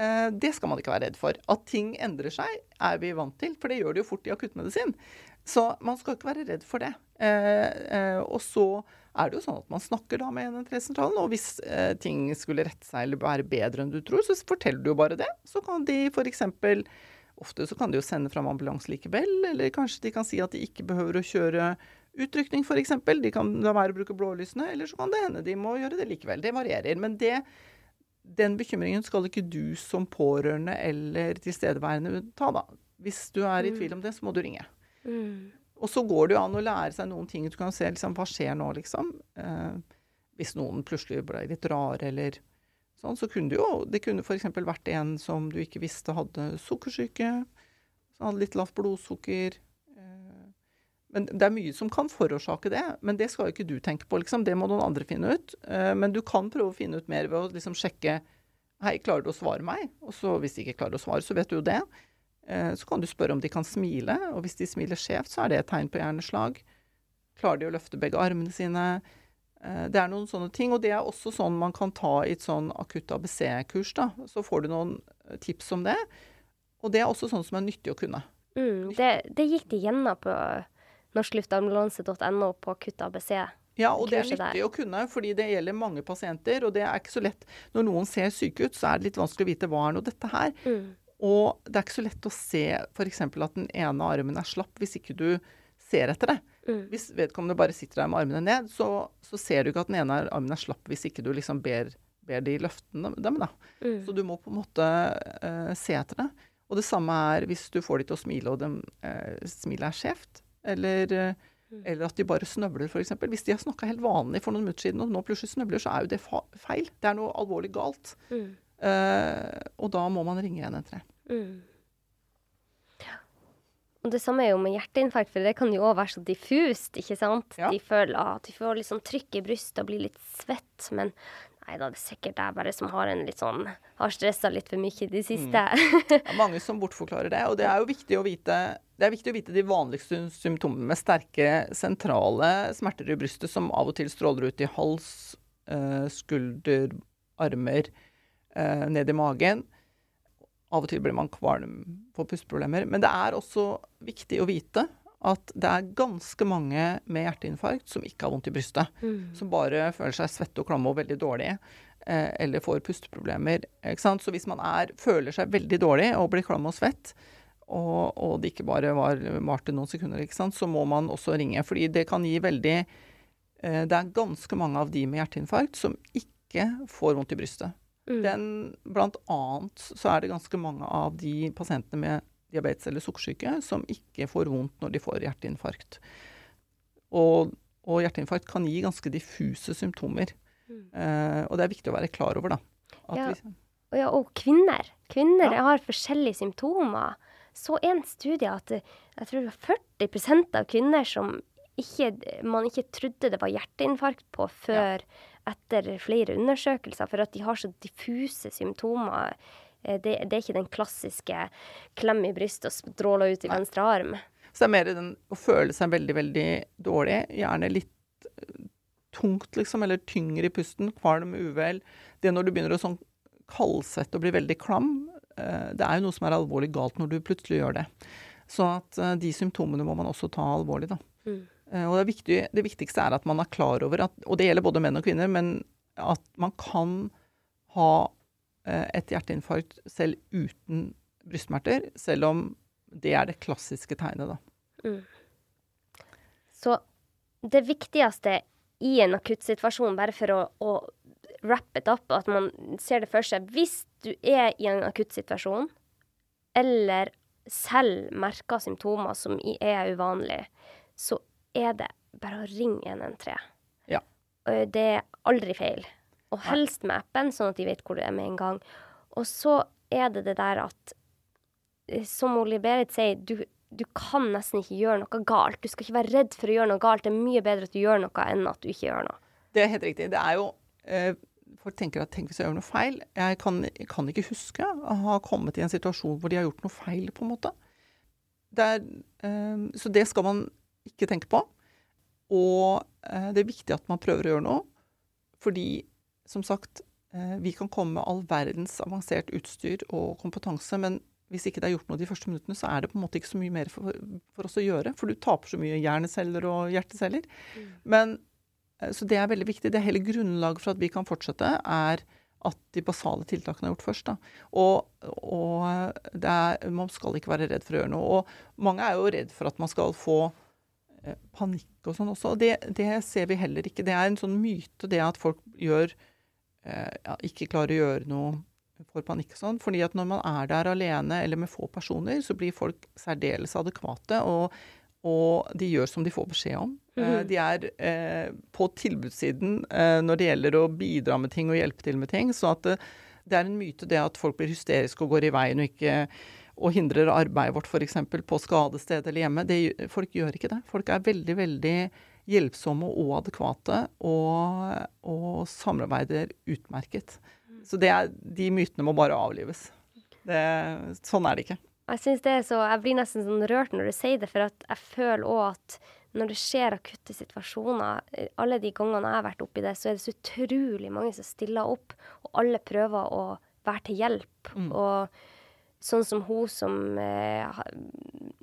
eh, det skal man ikke være redd for. At ting endrer seg, er vi vant til. For det gjør det jo fort i akuttmedisin. Så man skal ikke være redd for det. Eh, eh, og så er det jo sånn at man snakker da med 113-sentralen, og hvis eh, ting skulle rette seg eller være bedre enn du tror, så forteller du jo bare det. Så kan de f.eks. Ofte så kan de jo sende fram ambulanse likevel, eller kanskje de kan si at de ikke behøver å kjøre utrykning f.eks. De kan la være å bruke blålysene, eller så kan det hende de må gjøre det likevel. Det varierer. Men det, den bekymringen skal ikke du som pårørende eller tilstedeværende ta, da. Hvis du er i tvil om det, så må du ringe. Mm. Og så går det jo an å lære seg noen ting. Du kan se liksom, hva skjer nå, liksom. Eh, hvis noen plutselig ble litt rare eller sånn, så kunne det jo Det kunne f.eks. vært en som du ikke visste hadde sukkersyke. Som hadde litt lavt blodsukker. Eh, men det er mye som kan forårsake det. Men det skal jo ikke du tenke på, liksom. Det må noen andre finne ut. Eh, men du kan prøve å finne ut mer ved å liksom sjekke Hei, klarer du å svare meg? Og så hvis de ikke klarer å svare, så vet du jo det. Eh, så kan du spørre om de kan smile, og hvis de smiler skjevt, så er det et tegn på hjerneslag. Klarer de å løfte begge armene sine? Eh, det er noen sånne ting, og det er også sånn man kan ta i et sånn akutt ABC-kurs. da. Så får du noen eh, tips om det. Og det er også sånn som er nyttig å kunne. Mm, det, det, gikk de gjennom på norskluftambulanse.no på akutt ABC. Ja, og det er nyttig der. å kunne, fordi det gjelder mange pasienter. Og det er ikke så lett Når noen ser syke ut, så er det litt vanskelig å vite hva er nå dette her. Mm. Og det er ikke så lett å se f.eks. at den ene armen er slapp, hvis ikke du ser etter det. Mm. Hvis vedkommende bare sitter der med armene ned, så, så ser du ikke at den ene armen er slapp hvis ikke du liksom ber, ber de løfte dem. da. Mm. Så du må på en måte uh, se etter det. Og det samme er hvis du får de til å smile, og de, uh, smilet er skjevt. Eller, uh, Mm. eller at de bare snøvler, f.eks. Hvis de har snakka helt vanlig for noen minutter siden, og nå plutselig snøvler, så er jo det feil. Det er noe alvorlig galt. Mm. Eh, og da må man ringe 113. Mm. Og det samme er jo med hjerteinfarkt, for det kan jo òg være så diffust, ikke sant? Ja. De føler at de får litt sånn trykk i brystet og blir litt svett, men nei da, det er sikkert jeg bare som har en litt sånn Har stressa litt for mye i det siste. Det er mange som bortforklarer det. Og det er jo viktig å vite det er viktig å vite de vanligste symptomene med sterke sentrale smerter i brystet som av og til stråler ut i hals, eh, skulder, armer, eh, ned i magen. Av og til blir man kvalm, får pusteproblemer. Men det er også viktig å vite at det er ganske mange med hjerteinfarkt som ikke har vondt i brystet. Mm. Som bare føler seg svette og klamme og veldig dårlige. Eh, eller får pusteproblemer. Så hvis man er, føler seg veldig dårlig og blir klam og svett, og, og det ikke bare var varte noen sekunder, så må man også ringe. Fordi det kan gi veldig eh, Det er ganske mange av de med hjerteinfarkt som ikke får vondt i brystet. Mm. Den, blant annet så er det ganske mange av de pasientene med diabetes eller sukkersyke som ikke får vondt når de får hjerteinfarkt. Og, og hjerteinfarkt kan gi ganske diffuse symptomer. Mm. Eh, og det er viktig å være klar over, da. Ja. vi, Og, ja, og kvinner. Kvinner Ja. har forskjellige symptomer. Så en studie at jeg tror det var 40% av kvinner som ikke, man ikke trodde det var hjerteinfarkt på før etter flere undersøkelser, for at de har så diffuse symptomer. Eh, Det, det er ikke den klassiske klem i brystet og stråler ut i Nei. venstre arm. så det er mer den å føle seg veldig, veldig dårlig. Gjerne litt eh, tungt, liksom, eller tyngre i pusten. Kvalm, uvel. Det når du begynner å sånn kaldsvette og bli veldig klam, eh, det er jo noe som er alvorlig galt når du plutselig gjør det. Så at de symptomene må man også ta alvorlig, da. Mm. Eh, Og det, viktig, det viktigste er at man er klar over at Og det gjelder både menn og kvinner, men at man kan ha eh, et hjerteinfarkt selv uten brystsmerter, selv om det er det klassiske tegnet, da. Så det viktigste i en akuttsituasjon, bare for å, å wrap it up, at man ser det for seg Hvis du er i en akuttsituasjon, eller selv merker symptomer som er uvanlige, så er det bare å ringe 113. Ja. Det er aldri feil. Og helst med appen, sånn at de vet hvor du er med en gang. Og så er det det der at eh, Som Ole Berit sier, du, du kan nesten ikke gjøre noe galt. Du skal ikke være redd for å gjøre noe galt. Det er mye bedre at du gjør noe enn at du ikke gjør noe. Det er helt riktig. Det er jo eh, Folk tenker at tenk hvis jeg gjør noe feil. Jeg kan, jeg kan ikke huske å ha kommet i en situasjon hvor de har gjort noe feil, på en måte. Det er, eh, så det skal man ikke tenker på. Og eh, det er viktig at man prøver å gjøre noe. Fordi, som sagt, eh, vi kan komme med all verdens avansert utstyr og kompetanse, men hvis ikke det er gjort noe de første minuttene, så er det på en måte ikke så mye mer for, for oss å gjøre. For du taper så mye hjerneceller og hjerteceller. Men Eh, Så det er veldig viktig. Det hele grunnlaget for at vi kan fortsette, er at de basale tiltakene er gjort først. Og, og det er, man skal ikke være redd for å gjøre noe. Og mange er jo redd for at man skal få panikk og sånn også. Og det, det ser vi heller ikke. Det er en sånn myte det at folk gjør eh, ja, ikke klarer å gjøre noe for panikk og sånn. fordi at når man er der alene eller med få personer, så blir folk særdeles adekvate. og og de gjør som de får beskjed om. Mm. De er eh, på tilbudssiden eh, når det gjelder å bidra med ting og hjelpe til med ting. Så at det, det er en myte det at folk blir hysteriske og går i veien og ikke og hindrer arbeidet vårt f.eks. på skadested eller hjemme. Det, folk gjør ikke det. Folk er veldig, veldig hjelpsomme og adekvate og, og samarbeider utmerket. Så det er, de mytene må bare avlives. Det, sånn er det ikke. Jeg synes det er så, jeg blir nesten sånn rørt når du sier det, for at jeg føler òg at når det skjer akutte situasjoner, eh, alle de gangene jeg har vært oppi det, så er det så utrolig mange som stiller opp, og alle prøver å være til hjelp. Mm. Og sånn som hun som eh,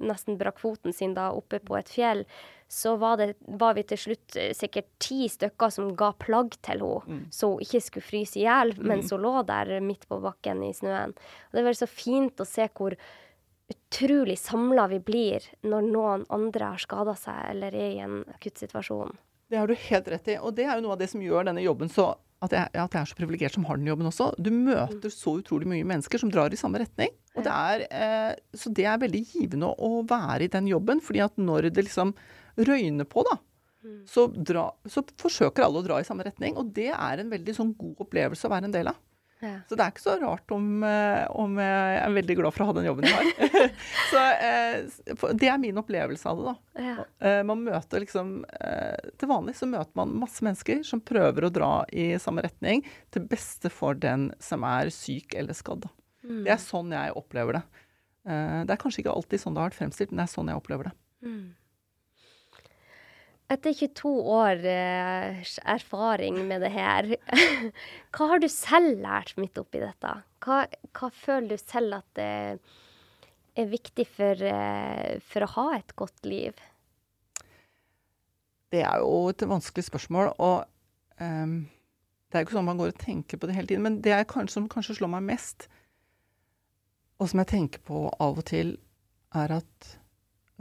nesten brakk foten sin da oppe på et fjell, så var, det, var vi til slutt eh, sikkert ti stykker som ga plagg til henne, Mm. så hun ikke skulle fryse i hjel mens hun lå der midt på bakken i snøen. Og det er så fint å se hvor utrolig samla vi blir når noen andre har skada seg eller er i en akutt situasjon. Det har du helt rett i. Og det er jo noe av det som gjør denne jobben så at jeg, at jeg er så privilegert som har den jobben også. Du møter så utrolig mye mennesker som drar i samme retning. Og det er, eh, så det er veldig givende å være i den jobben. fordi at når det liksom røyner på, da, så, dra, så forsøker alle å dra i samme retning. Og det er en veldig sånn god opplevelse å være en del av. Ja. Så det er ikke så rart om, eh, om, jeg er veldig glad for å ha den jobben jeg har. så eh, Det er min opplevelse av det, da. Ja. Eh, man møter liksom Til vanlig så møter man masse mennesker som prøver å dra i samme retning til beste for den som er syk eller skadd. Mm. Det er sånn jeg opplever det. Det er kanskje ikke alltid sånn det har vært fremstilt, men det er sånn jeg opplever det. Mm. Etter 22 år eh, erfaring med det her, hva har du selv lært midt oppi dette? Hva, hva føler du selv at det er viktig for, eh, for, å ha et godt liv? Det er jo et vanskelig spørsmål. Og um, det er jo ikke sånn man går og tenker på det hele tiden. Men det kanskje, som kanskje slår meg mest, og som jeg tenker på av og til, er at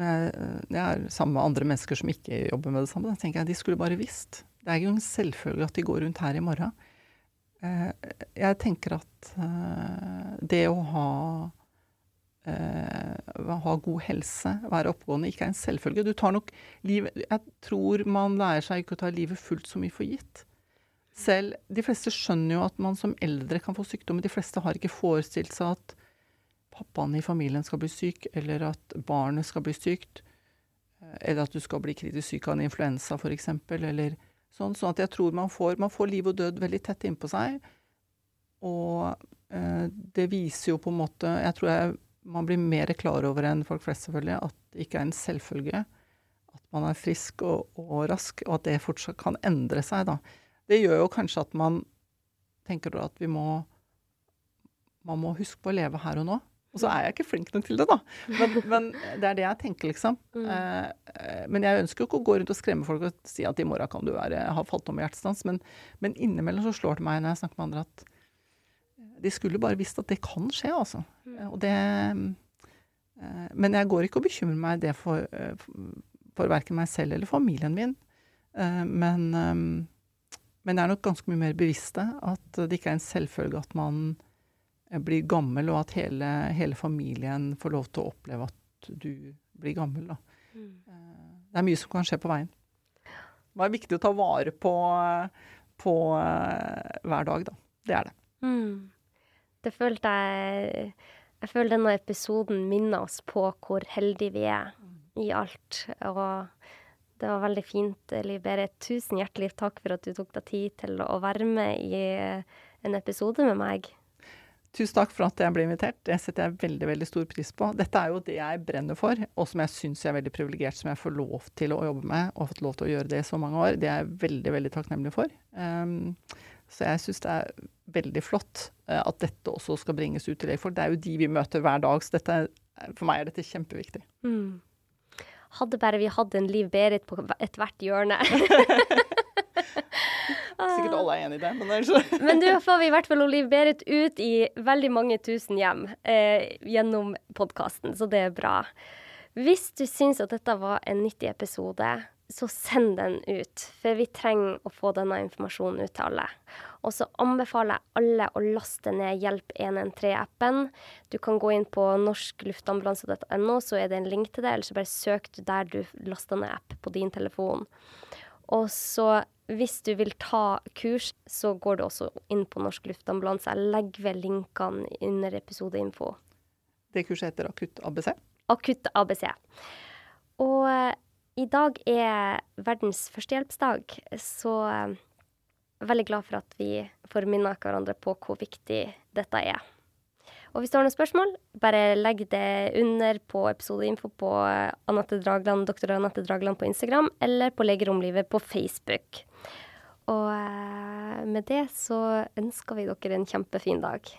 jeg er sammen med andre mennesker som ikke jobber med det samme. Da tenker jeg de skulle bare visst. Det er ikke en selvfølge at de går rundt her i morgen. Eh, jeg tenker at eh, det å ha, eh, ha god helse, være oppegående, ikke er en selvfølge. Du tar nok livet Jeg tror man lærer seg ikke å ta livet fullt så mye for gitt. Selv De fleste skjønner jo at man som eldre kan få sykdommer. De fleste har ikke forestilt seg at pappaen i familien skal bli syk, eller at barnet skal bli sykt, eh, eller at du skal bli kritisk syk av en influensa f.eks., eller sånn. Sånn at jeg tror man får, man får liv og død veldig tett innpå seg. Og eh, det viser jo på en måte Jeg tror jeg, man blir mer klar over enn folk flest, selvfølgelig, at det ikke er en selvfølge at man er frisk og, og, rask, og at det fortsatt kan endre seg, da. Det gjør jo kanskje at man tenker at vi må man må huske på å leve her og nå. Og så er jeg ikke flink nok til det, da. Men, men det er det jeg tenker, liksom. Mm. Eh, men jeg ønsker jo ikke å gå rundt og skremme folk og si at i morgen kan du være, ha falt om i hjertestans. Men, men, innimellom så slår det meg når jeg snakker med andre at de skulle bare visst at det kan skje, altså. Mm. Og det eh, Men jeg går ikke og bekymrer meg det for, eh, for verken meg selv eller familien min. Eh, men, eh, men jeg er nok ganske mye mer bevisste at det ikke er en selvfølge at man blir gammel, og at hele, hele, familien får lov til å oppleve at du blir gammel. Da. Mm. Eh, det er mye som kan skje på veien. Det er viktig å ta vare på, på uh, hver dag, da. Det er det. Mm. Det følte jeg Jeg føler denne episoden minner oss på hvor heldige vi er i alt. Og det var veldig fint, Liv Berit. Tusen hjertelig takk for at du tok deg tid til å være med i en episode med meg. Tusen takk for at jeg ble invitert. Det setter jeg veldig veldig stor pris på. Dette er jo det jeg brenner for, og som jeg syns jeg er veldig privilegert som jeg får lov til å jobbe med, og har fått lov til å gjøre det i så mange år. Det er jeg veldig, veldig takknemlig for. Um, så jeg syns det er veldig flott uh, at dette også skal bringes ut til legfolk. Det er jo de vi møter hver dag, så dette, for meg er dette kjempeviktig. Mm. Hadde bare vi hatt en Liv Berit på ethvert hjørne. Sikkert alle er enig i det. Men, men du får vi i hvert fall Oliv Berit ut i veldig mange tusen hjem eh, gjennom podkasten, så det er bra. Hvis du syns at dette var en nyttig episode, så send den ut. For vi trenger å få denne informasjonen ut til alle. Og så anbefaler jeg alle å laste ned Hjelp 113-appen. Du kan gå inn på norskluftambulanse.no, så er det en link til det. Eller så bare søk der du laster ned app på din telefon. Og så hvis du vil ta kurs, så går du også inn på Norsk Luftambulanse. Jeg legger ved linkene under episodeinfo. Det kurset heter Akutt ABC? Akutt ABC. Og uh, i dag er verdens førstehjelpsdag, så jeg er veldig glad for at vi får minne hverandre på hvor viktig dette er. Og hvis du har noen spørsmål, bare legg det under på episodeinfo på Anette Dragland, doktor Anette Dragland på Instagram, eller på Legeromlivet på Facebook. Og eh, med det så ønsker vi dere en kjempefin dag.